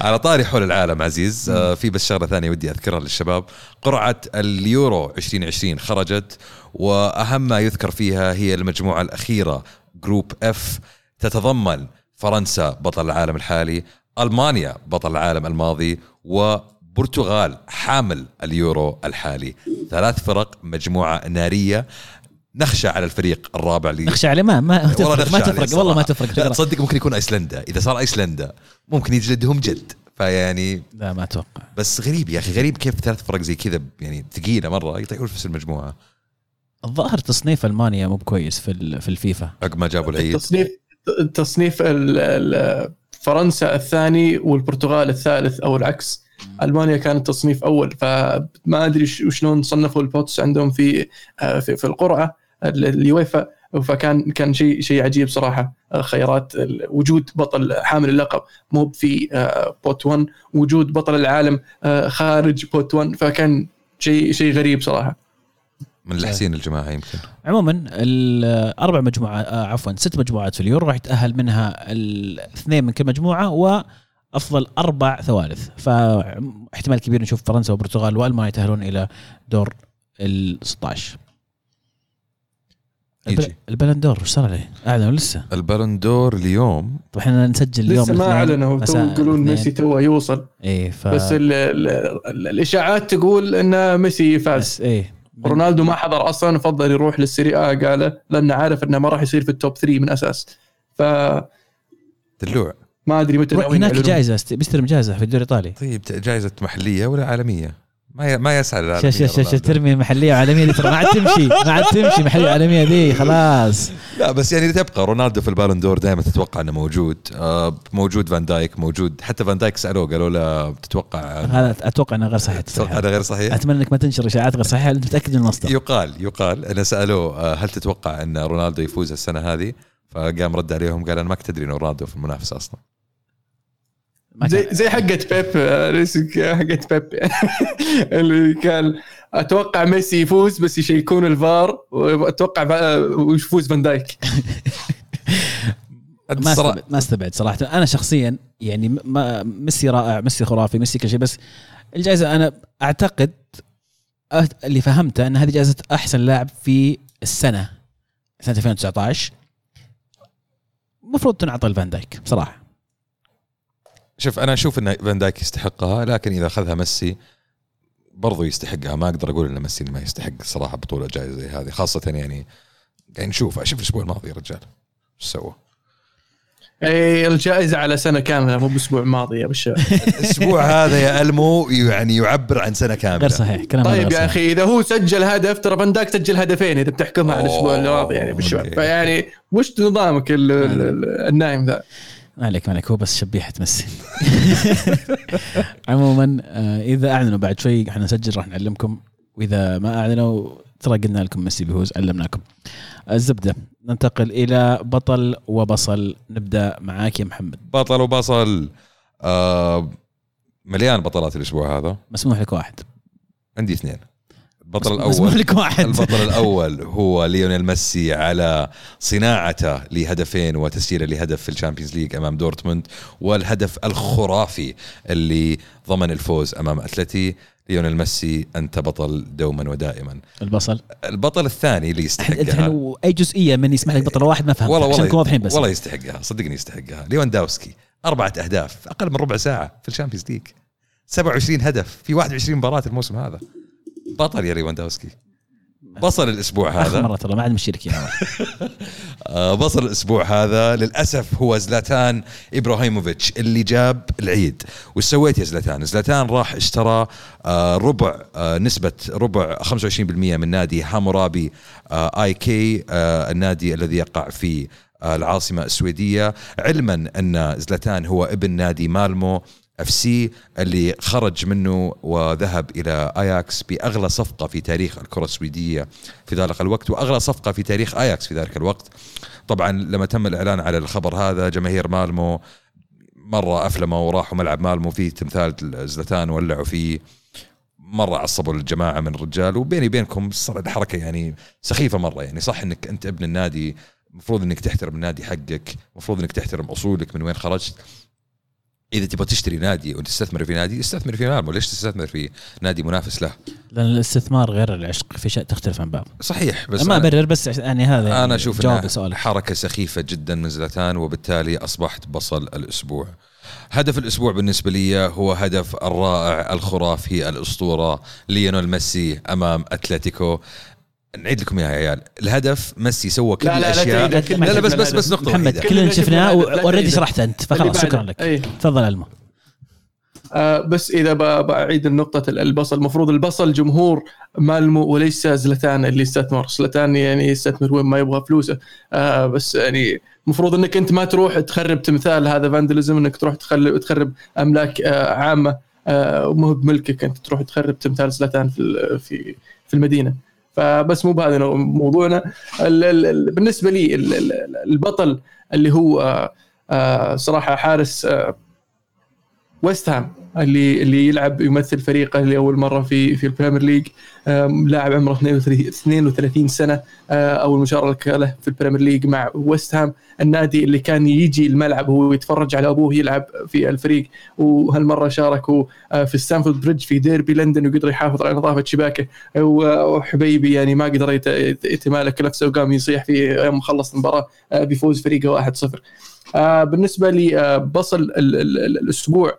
B: على طاري حول العالم عزيز. آه في بس شغلة ثانية ودي أذكرها للشباب. قرعة اليورو 2020 خرجت وأهم ما يذكر فيها هي المجموعة الأخيرة Group F تتضمن فرنسا بطل العالم الحالي ألمانيا بطل العالم الماضي وبرتغال حامل اليورو الحالي. ثلاث فرق مجموعة نارية. نخشى على الفريق الرابع اللي
A: نخشى عليه؟ ما ما
B: والله
A: تفرق. ما تفرق. والله ما. تفرق.
B: تصدق ممكن يكون أيسلندا. إذا صار أيسلندا ممكن يجلدهم جد فيعني
A: لا ما أتوقع.
B: بس غريب يا أخي غريب كيف ثلاث فرق زي كذا يعني ثقيلة مرة يطيحون في نفس المجموعة.
A: الظاهر تصنيف ألمانيا مو بكويس في ال- في الفيفا.
B: عقب ما جابوا العيد.
C: تصنيف تصنيف ال- ال- فرنسا الثاني والبرتغال الثالث أو العكس. ألمانيا كانت تصنيف أول فما أدري ش- شلون صنفوا ال pots عندهم في آه، في, في القرعة. ال- اليويفا فكان كان شيء شيء عجيب صراحة. آه، خيارات وجود بطل حامل اللقب مو في آه، pot 1 وجود بطل العالم آه، خارج pot 1 فكان شيء شيء غريب صراحة.
B: من الحسين الجماعة يمكن.
A: عموما الاربع مجموعات عفوا ست مجموعات في اليورو راح يتأهل منها الاثنين من كل مجموعة وأفضل أربع ثوالث. فاحتمال كبير نشوف فرنسا والبرتغال والمانيا يتأهلون إلى دور ال 16 البل-
B: يجي.
A: البلندور إيش صار عليه؟ اعلنوا لسه.
B: البالون دور اليوم.
A: طب إحنا نسجل اليوم
C: لسه ما أعلنوا. تو يقولون. ميسي تو يوصل.
A: إيه ف
C: بس ال ال ال الإشاعات تقول إن ميسي فاز.
A: إيه.
C: رونالدو ما حضر أصلا فضل يروح للسيري آ قال لأنه عارف إنه ما راح يصير في ال top 3 من أساس. فما
B: دلوع.
C: أدري متى
A: هناك. جائزة بيستلم جائزة في الدوري الإيطالي.
B: طيب جائزة محلية ولا عالمية؟ ما. ما يسعى
A: شا
B: العالميه
A: شا شا. ترمي محليه وعالميه ترى ما عاد تمشي ما عاد تمشي محلية وعالميه دي خلاص
B: لا بس يعني تبقى رونالدو في البالون دور دائما تتوقع إنه موجود آه موجود فان دايك موجود حتى فان دايك سألوه قالوا له تتوقع
A: هذا أتوقع إنه غير صحيح
B: تتوقع
A: تصريحات.
B: هذا غير صحيح؟
A: أتمنى إنك ما تنشر إشاعات غير صحيحة انت متأكد من المصدر
B: يقال يقال أنا سألوه آه، هل تتوقع إن رونالدو يفوز السنة هذه؟ فقام رد عليهم قال أنا ما كنت أدري إن رونالدو في المنافسة
A: أصلا
C: زي زي حقة بيب آه، ليش حقة بيب. اللي كان أتوقع ميسي يفوز بس يشيكون الفار وأتوقع بقى- ويفوز فان دايك.
A: ما استبعد ما استبعد صراحة. أنا شخصيا يعني م- ما ميسي رائع ميسي خرافي ميسي كل شيء بس الجائزة أنا أعتقد اللي فهمته أن هذه جائزة أحسن لاعب في السنة سنة 2019 المفروض تنعطى لفان دايك بصراحة.
B: شوف أنا أشوف إن فان دايك يستحقها لكن إذا أخذها ميسي برضو يستحقها ما أقدر أقول إن ميسي ما يستحق صراحة بطولة جائزه زي هذه خاصة يعني قاعد نشوف أشوف الأسبوع الماضي يا رجال إيش سوى؟
C: إي الجائزة على سنة كاملة مو بأسبوع ماضي يا أبو
B: الشباب الأسبوع هذا يا ألمو يعني يعبر عن سنة كاملة
A: غير صحيح كلام
C: طيب يا. أخي إذا هو سجل هدف ترى فان دايك سجل هدفين إذا بتحكمها على
B: الأسبوع
C: الماضي يعني يا
B: أبو الشباب.
C: فيعني وش نظامك ال- ال- ال- النايم ذا
A: ما عليك ما عليك هو بس شبيحة ميسي عموما آه، إذا أعلنوا بعد شوي إحنا نسجل راح نعلمكم. وإذا ما أعلنوا ترى قلنا لكم ميسي بيفوز علمناكم. الزبدة ننتقل إلى بطل وبصل. نبدأ معاك يا محمد.
B: بطل وبصل. آه مليان بطلات الأسبوع هذا.
A: مسموح لك واحد.
B: عندي اثنين. البطل الأول.
A: لك واحد.
B: البطل الأول هو ليونيل ميسي على صناعته لهدفين وتسجيله لهدف في الشامبيونز ليج أمام دورتموند والهدف الخرافي اللي ضمن الفوز أمام أتلتي. ليونيل ميسي أنت بطل دوما ودائما.
A: البصل.
B: البطل الثاني اللي
A: انت
B: يستحقها
A: لو أي جزئية من يسمح لك بطل واحد؟ ما فهمت
B: والله
A: عشان نكون واضحين بس.
B: والله يستحقها صدقني يستحقها. ليوانداوسكي أربعة أهداف أقل من ربع ساعة في الشامبيونز ليج. 27 هدف في 21 مباراة الموسم هذا. بطل يا ليوانداوسكي بصل الأسبوع
A: آخر
B: هذا.
A: مرة ترى ما عاد اياها
B: آه، بصل الأسبوع هذا للأسف هو زلاتان إبراهيموفيتش اللي جاب العيد. وش سويت يا زلاتان؟ زلاتان راح اشترى آه، ربع آه، نسبة ربع 25% من نادي هاماربي IK النادي الذي يقع في العاصمة السويدية. علما أن زلاتان هو ابن نادي مالمو FC اللي خرج منه وذهب إلى اياكس بأغلى صفقة في تاريخ الكرة السويدية في ذلك الوقت وأغلى صفقة في تاريخ اياكس في ذلك الوقت. طبعا لما تم الإعلان على الخبر هذا جماهير مالمو مرة أفلموا وراحوا ملعب مالمو فيه تمثال زلتان ولعوا فيه. مرة عصبوا الجماعة من الرجال وبيني وبينكم صار الحركه يعني سخيفة مرة يعني. صح إنك أنت ابن النادي المفروض إنك تحترم النادي حقك المفروض إنك تحترم أصولك من وين خرجت. إذا تبغى تشتري نادي وتستثمر في نادي استثمر في مالمو ليش تستثمر في نادي منافس له؟
A: لأن الاستثمار غير العشق في شيء تختلف عن بعض.
B: صحيح بس
A: ما أبرر بس يعني هذا يعني
B: أنا
A: أشوف
B: إنها
A: لسؤالك.
B: حركة سخيفة جدا من زلاتان وبالتالي أصبحت بصل الأسبوع. هدف الأسبوع بالنسبة لي هو هدف الرائع الخرافي الأسطورة ليونيل ميسي أمام أتلتيكو. نعيد لكم إياها يا عيال. الهدف ميسي سوى كل
C: لا، لا، لا
B: الأشياء.
C: تعيد،
B: لا, لا بس بس بس نقطة
A: محمد. كلنا شفناه
C: شفنا هذا، لا
A: واوريدي
C: تعيد.
A: شرحت أنت. فخلاص شكرا. لك. تفضل ألمو.
C: آه بس إذا ب- بعيد النقطة البصل المفروض البصل جمهور مالمو وليس زلتان اللي يستثمر زلتان يعني يستثمر وين ما يبغى فلوسه. آه بس يعني المفروض إنك أنت ما تروح تخرب تمثال هذا فاندلزم إنك تروح تخرب أملاك آه عامة آه ومو بملكك أنت تروح تخرب تمثال زلتان في في في المدينة. فبس مو بهذا موضوعنا. ال- ال- ال- بالنسبة لي ال- ال- البطل اللي هو آه، آه، صراحة حارس آه، ويست هام اللي اللي يلعب يمثل فريقه لأول مرة في في البريمير ليج. لاعب عمره 32 32 سنة. آه، أول مشاركة له في البريمير ليج مع ويست هام. النادي اللي كان يجي الملعب وهو يتفرج على أبوه يلعب في الفريق. وهالمرة شاركوا آه، في ستامفورد بريدج في ديربي لندن وقدر يحافظ على نظافة شباكه. وحبيبي يعني ما قدر يت- يت- يتمالك نفسه وقام يصيح في يوم خلص المباراة آه، بيفوز فريقه 1-0 آه، بالنسبة لي بصل ال- ال- ال- الأسبوع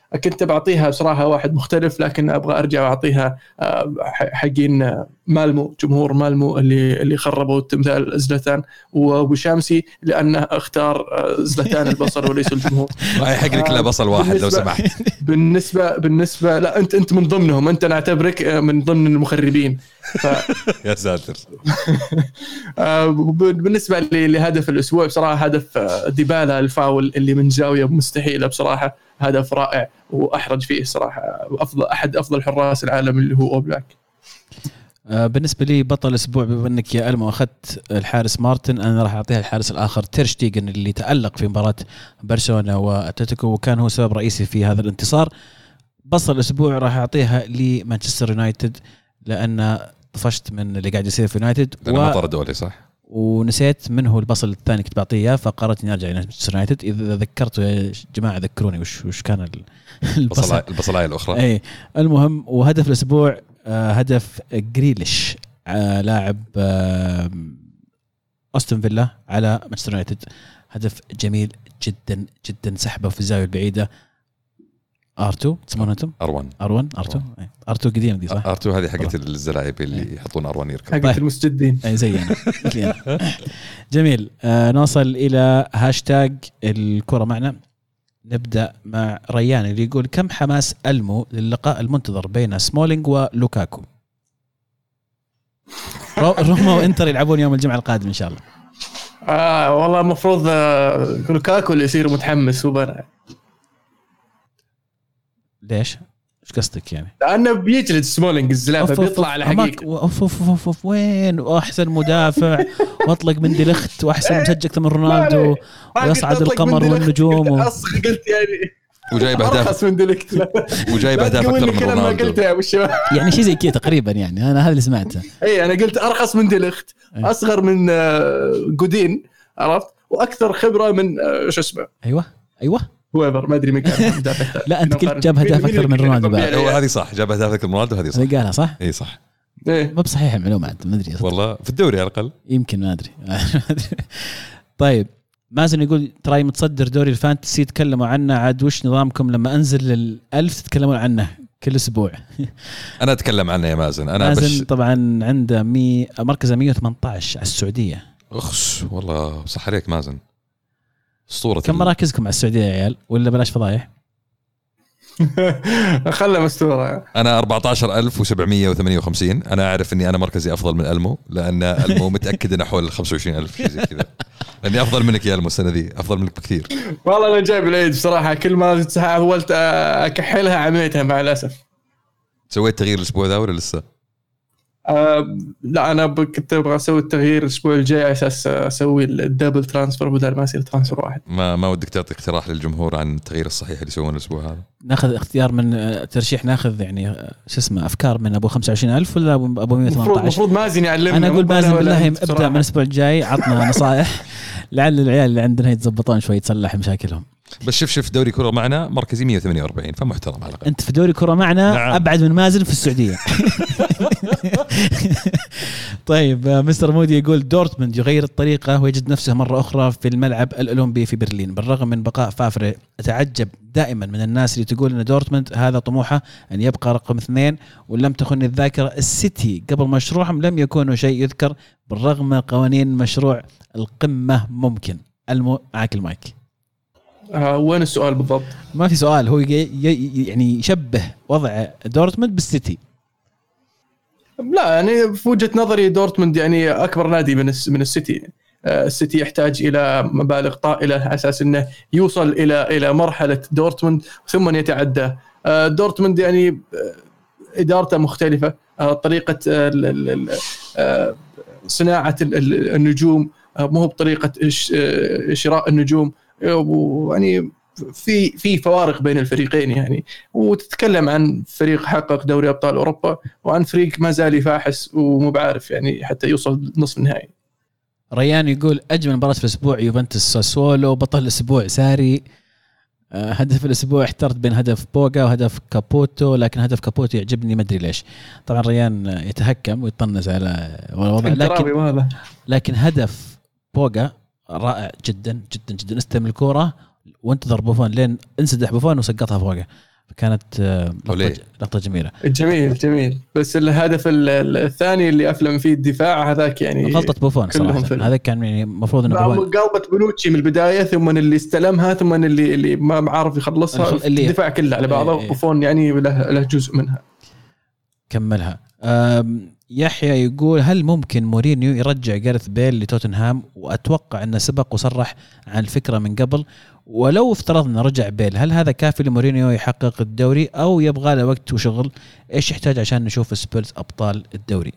C: كنت بعطيها بصراحة واحد مختلف لكن أبغى أرجع واعطيها آه، حقين آه، مالمو جمهور مالمو اللي اللي خربوا تمثال زلتان وأبو شامسي لأنه اختار آه، زلتان البصل وليس الجمهور.
B: ما يحق لك إلا بصل واحد لو سمحت.
C: بالنسبة بالنسبة لا أنت أنت من ضمنهم أنت نعتبرك آه، من ضمن المخربين. ف
B: يا ساتر.
C: بالنسبة لهدف الأسبوع بصراحة هدف ديبالا الفاول اللي من زاوية مستحيلة بصراحة. هدف رائع وأحرج فيه صراحة افضل أحد أفضل حراس العالم اللي هو اوبلاك
A: آه، بالنسبة لي بطل الأسبوع بما إنك يا المو أخذت الحارس مارتن أنا راح أعطيها الحارس الآخر تيرشتيجن اللي تألق في مباراة برشلونة وأتلتيكو وكان هو سبب رئيسي في هذا الانتصار بطل الأسبوع راح أعطيها لمانشستر يونايتد لأن طفشت من اللي قاعد يصير في يونايتد
B: لأنه ما طرد اولي صح؟
A: ونسيت من هو البصل الثاني كنت بعطيه إياه فقررت إني أرجع إلى مانشستر يونايتد. اذا ذكرتوا يا جماعة ذكروني وش وش كان ال- البصل.
B: البصلايه الأخرى.
A: اي المهم وهدف الأسبوع آه، هدف جريليش آه، لاعب أستون فيلا على مانشستر يونايتد. هدف جميل جدا جدا سحبه في الزاوية البعيدة. R2 تسمونه أنتم؟
B: R1
A: R1 R2 R2 قديم دي صح؟
B: R2 هذه حقت الزلايب اللي يحطون R1 يركض.
C: حقت
A: طيب.
C: المستجدين
A: اي زي أنا مثلي أنا جميل. آه نوصل إلى هاشتاج الكرة معنا. نبدأ مع ريان اللي يقول كم حماس ألمو للقاء المنتظر بين سمولينج ولوكاكو؟ رو- روما وإنتر يلعبون يوم الجمعة القادم إن شاء الله.
C: آه والله المفروض آه لوكاكو اللي يصير متحمس أنا
A: ليش؟ إيش قصدك يعني؟
C: لأنه بيجلد سمولينج الزلابة بيطلع على حقيقة.
A: أوف أوف أوف أوف وين؟ وأحسن مدافع وأطلق من دي لخت وأحسن مسجل أكثر من رونالدو ويصعد القمر والنجوم
C: قلت
A: و-
C: أص- قلت يعني
B: وجايب أهداف.
C: أرخص من دي
B: لخت
C: وجايب
B: أهداف
C: أكثر
B: من رونالدو.
C: قلته يا أبو الشباب.
A: يعني شيء زي كذا تقريبا يعني أنا هذا اللي سمعته.
C: اي أنا قلت أرخص من دي ليخت
A: إيه.
C: أصغر من آه، جودين عرفت؟ وأكثر خبرة من آه، شو اسمه؟
A: أيوه أيوه.
C: هويفر ما أدري مين كان.
A: لا، أنت
C: مين
A: قلت جاب أهداف
C: مين
A: أكثر من رونالدو بعد.
B: هو
C: يعني-
B: هذه صح جاب اهداف أكثر من رونالدو هذه صح.
A: قالها صح؟
B: اي صح.
C: إيه.
A: مو بصحيح المعلومه انت ما أدري.
B: والله في الدوري على الأقل.
A: يمكن ما أدري. ما أدري. طيب مازن يقول تراي متصدر دوري الفانتسي تكلموا عنه. عاد وش نظامكم لما أنزل للألف تتكلمون عنه كل أسبوع؟
B: أنا أتكلم عنه يا مازن. أنا
A: مازن
B: بش
A: طبعا عنده مي... مركزه 118 على السعودية.
B: أخش والله صح عليك مازن. اسطوره
A: كم مراكزكم على السعودية يا عيال؟ ولا بلاش فضايح؟
C: خله مستورة.
B: أنا 14758 أنا أعرف إني أنا مركزي أفضل من ألمو لأن ألمو متأكد إنه حول 25000 شيء زي كذا. لأني أفضل منك يا ألمو السنة ذي أفضل منك بكثير.
C: والله أنا جايب العيد بصراحة كل ما حاولت أكحلها عميتها مع الأسف.
B: سويت تغيير الأسبوع ذا ولا لسه؟
C: آه لا أنا كنت أبغى أسوي التغيير الأسبوع الجاي على أساس أسوي ال double transfer بدل ما يصير transfer واحد.
B: ما ما ودك تعطي اقتراح للجمهور عن التغيير الصحيح اللي يسوونه الأسبوع هذا؟
A: ناخذ اختيار من آه، ترشيح ناخذ يعني آه، شو اسمه أفكار من أبو 25000 ولا أبو أبو
C: المفروض
A: 118
C: المفروض مازن يعلمنا.
A: أنا
C: أقول
A: مازن بالله
C: ابدأ.
A: من الأسبوع الجاي عطنا نصائح. لعل العيال اللي عندنا يتزبطون شوي تصلح مشاكلهم.
B: بس شوف شوف دوري كرة معنا مركزي 148 فمحترم على الأقل.
A: أنت في دوري كرة معنا
B: نعم.
A: أبعد من مازن في السعودية. طيب آه، مستر مودي يقول دورتموند يغير الطريقة ويجد نفسه مرة أخرى في الملعب الأولمبي في برلين. بالرغم من بقاء فافري أتعجب دائما من الناس اللي تقول إن دورتموند هذا طموحه أن يبقى رقم اثنين ولم تخن الذاكرة السيتي. قبل مشروعهم لم يكونوا شيء يذكر بالرغم من قوانين مشروع القمة ممكن. المو معك المايك.
C: آه وين السؤال بالضبط؟
A: ما في سؤال هو يعني يشبه وضع دورتموند بالسيتي.
C: لا يعني في وجهة نظري دورتموند يعني أكبر نادي من من السيتي. آه، السيتي يحتاج إلى مبالغ طائلة على أساس إنه يوصل إلى إلى مرحلة دورتموند ثم يتعدى. آه، دورتموند يعني آه، إدارته مختلفة. طريقة صناعة ال- ال- النجوم مو بطريقة شراء النجوم. ويعني في في فوارق بين الفريقين يعني. وتتكلم عن فريق حقق دوري أبطال أوروبا وعن فريق ما زال يفاحس ومو بعارف يعني حتى يوصل نصف النهائي.
A: ريان يقول أجمل مباراة في الأسبوع يوفنتوس ساسولو بطل الأسبوع ساري. آه، هدف الأسبوع احترت بين هدف بوغا وهدف كابوتو لكن هدف كابوتو يعجبني ما أدري ليش. طبعا ريان يتهكم ويطنز على الوضع لكن لكن هدف بوغا رائع جدا جدا جدا. استلم الكورة وانتظر بوفون لين انسدح بوفون وسقطها فوقه. فكانت آه،. لقطة لقطة جميلة.
C: جميل جميل. بس الهدف ال- ال- الثاني اللي أفلم فيه الدفاع هذاك يعني
A: غلطة بوفون
C: صراحة.
A: هذا كان يعني المفروض إنه بوفون
C: قلبت بنوتشي من البداية ثم اللي استلمها ثم اللي اللي ما عارف يخلصها.
A: اللي-
C: الدفاع كله على بعضه.
A: إيه.
C: بوفون يعني له له جزء منها.
A: كملها. يحيى يقول هل ممكن مورينيو يرجع جاريث بيل لتوتنهام؟ وأتوقع انه سبق وصرح عن الفكرة من قبل. ولو افترضنا رجع بيل هل هذا كافي لمورينيو يحقق الدوري أو يبغى له وقت وشغل؟ إيش يحتاج عشان نشوف سبيرز أبطال الدوري؟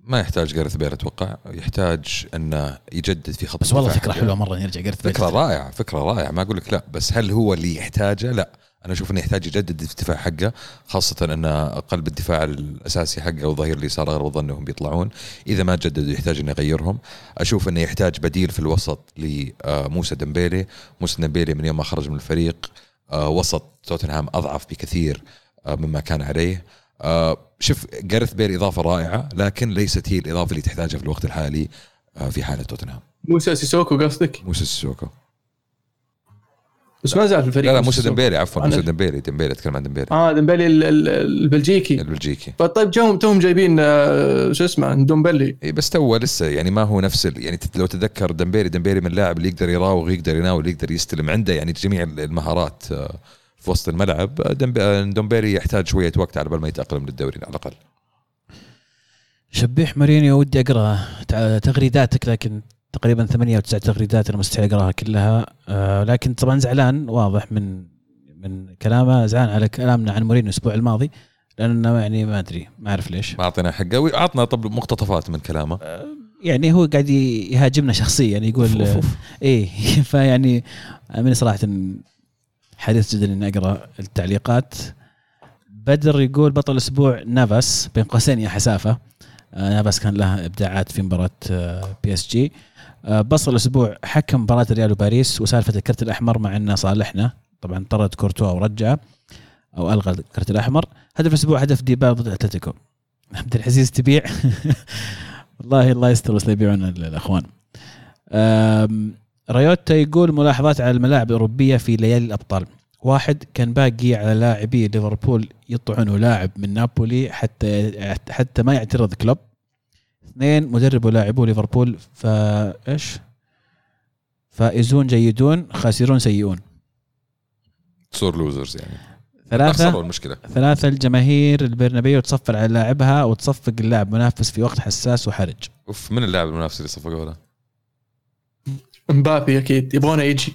B: ما يحتاج جاريث بيل أتوقع. يحتاج انه يجدد في خط
A: بس والله
B: فكرة.
A: حلوة مرة يرجع جاريث بيل.
B: فكرة رائعة فكرة رائعة. ما أقول لك لا بس هل هو اللي يحتاجه؟ لا. أنا أشوف إنه يحتاج يجدد الدفاع حقه خاصة إن قلب الدفاع الأساسي حقه وظهير اليسار أغلب الظن انهم بيطلعون. إذا ما جددوا يحتاج إنه يغيرهم. أشوف إنه يحتاج بديل في الوسط لموسى ديمبيلي. موسى ديمبيلي من يوم ما خرج من الفريق آه، وسط توتنهام أضعف بكثير آه، مما كان عليه. آه، شوف جاريث بيل إضافة رائعة لكن ليست هي الإضافة اللي تحتاجها في الوقت الحالي آه، في حالة توتنهام.
C: موسى سيسوكو قصدك؟
B: موسى سيسوكو.
C: بس ما زال في الفريق
B: لا لا
C: موسى.
B: ديمبيلي عفوا موسى ديمبيلي ديمبيلي أتكلم عن ديمبيلي.
C: آه ال- البلجيكي.
B: البلجيكي.
C: طيب جاهم توهم جايبين آه، شو اسمه ندومبيلي
B: اي بس تو لسه يعني ما هو نفس يعني لو تتذكر ديمبيلي ديمبيلي من اللاعب اللي يقدر يراوغ يقدر يناول يقدر يستلم. عنده يعني جميع المهارات آه، في وسط الملعب. آه، ندومبيلي يحتاج شوية وقت على بال ما يتأقلم للدوري على الأقل.
A: شبيح مورينيو ودي أقرأ تغريداتك لكن تقريبا ثمانية أو تسع تغريدات أنا مستحيل أقراها كلها. آه لكن طبعا زعلان واضح من من كلامه. زعلان على كلامنا عن مورينيو الأسبوع الماضي لأنه يعني ما أدري ما أعرف ليش.
B: ما أعطينا حقه واعطنا طب مقتطفات من كلامه.
A: يعني هو قاعد يهاجمنا شخصيا يعني يقول. إيه فيعني من صراحة حريص جدا إني أقرأ التعليقات. بدر يقول بطل الأسبوع نافاس بين قوسين يا حسافة. آه، نافاس كان له إبداعات في مباراة آه، بي إس جي. آه، بطل الأسبوع حكم مباراة ريال وباريس وسالفة الكرت الأحمر مع انه صالحنا. طبعا طرد كورتوا ورجعه أو ألغى الكرت الأحمر. هدف الأسبوع هدف ديبالا ضد أتلتيكو. عبد العزيز تبيع؟ والله الله يستر ولا يبيعون ال- الاخوان ريوتا يقول ملاحظات على الملاعب الأوروبية في ليالي الأبطال. واحد كان باقي على لاعبي ليفربول يطعنوا لاعب من نابولي حتى حتى ما يعترض كلوب. اثنين مدرب ولاعبو ليفربول فا إيش؟ فائزون جيدون خاسرون سيئون.
B: تصور losers يعني.
A: ثلاثة
B: خسروا المشكلة.
A: ثلاثة الجماهير البرنابيو تصفر على لاعبها وتصفق اللاعب منافس في وقت حساس وحرج.
B: أوف من اللاعب المنافس اللي صفقوا له
C: مبابي أكيد يبغونه يجي.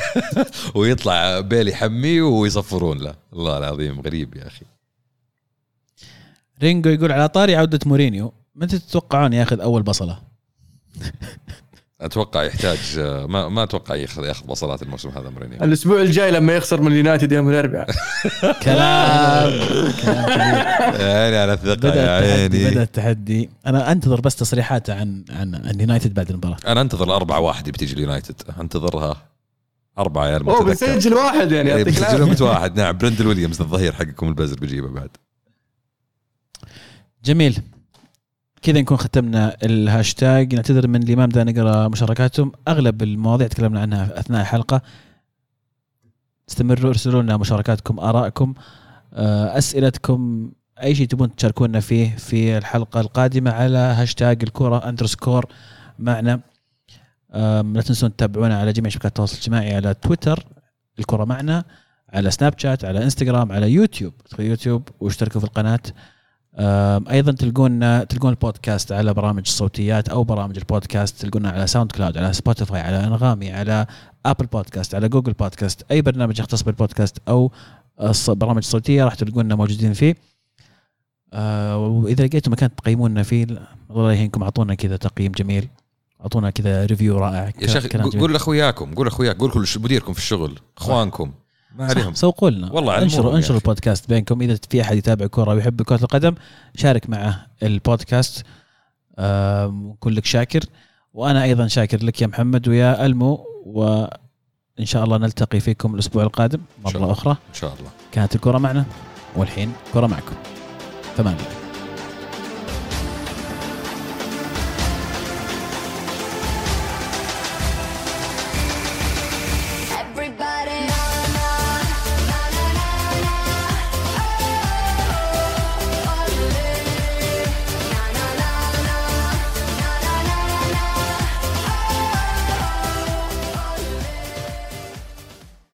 B: ويطلع بيل يحمي ويصفرون. له الله العظيم غريب يا أخي.
A: رينجو يقول على طاري عودة مورينيو. متى تتوقعون ياخذ أول بصلة؟
B: أتوقع يحتاج آه، ما ما أتوقع ياخذ ياخذ بصلات الموسم هذا مورينيو.
C: الأسبوع الجاي لما يخسر من اليونايتد يوم الأربعاء.
A: كلام.
B: يعني على
A: الثقة
B: يا
A: التحدي بدا
B: عيني
A: التحدي. أنا أنتظر بس تصريحاته عن عن اليونايتد بعد المباراة.
B: أنا أنتظر الأربعة واحد بتيجي اليونايتد. أنتظرها أربعة يا
C: أوه
B: المتذكر
C: بيسجل واحد يعني
B: إيه،
C: يعطيك
B: مت واحد نعم براندون ويليامز الظهير حقكم البزر بيجيبه بعد.
A: جميل. كذا نكون ختمنا الهاشتاج. نعتذر من اللي ما بدنا نقرأ مشاركاتهم. أغلب المواضيع تكلمنا عنها أثناء الحلقة. استمروا ارسلوا لنا مشاركاتكم آرائكم آه، أسئلتكم أي شيء تبون تشاركونا فيه في الحلقة القادمة على هاشتاج الكره underscore معنا. لا تنسون تتابعونا على جميع شبكات التواصل الاجتماعي على تويتر الكره معنا على سناب شات على إنستغرام على يوتيوب. ادخلوا يوتيوب واشتركوا في القناة. أيضا تلقون تلقون البودكاست على برامج الصوتيات أو برامج البودكاست تلقونا على ساوند كلاود على سبوتيفاي على إنغامي على ابل بودكاست على جوجل بودكاست أي برنامج يختص بالبودكاست أو برامج صوتية راح تلقونا موجودين فيه. آه وإذا لقيتوا مكان تقيمونا فيه الله يهينكم أعطونا كذا تقييم جميل. أعطونا كذا ريفيو رائع.
B: يا شيخ. قول لأخوياكم قول لاخوياك قول كل مديركم في الشغل إخوانكم. ما عليهم.
A: سوقوا لنا.
B: والله
A: انشروا انشروا. البودكاست بينكم. إذا في أحد يتابع كورة ويحب كرة القدم شارك معه البودكاست. كلك شاكر. وأنا أيضا شاكر لك يا محمد ويا ألمو وإن شاء الله نلتقي فيكم الأسبوع القادم.
B: إن شاء
A: مرة
B: الله.
A: أخرى.
B: إن شاء الله.
A: كانت الكره معنا والحين كره معكم. تمام.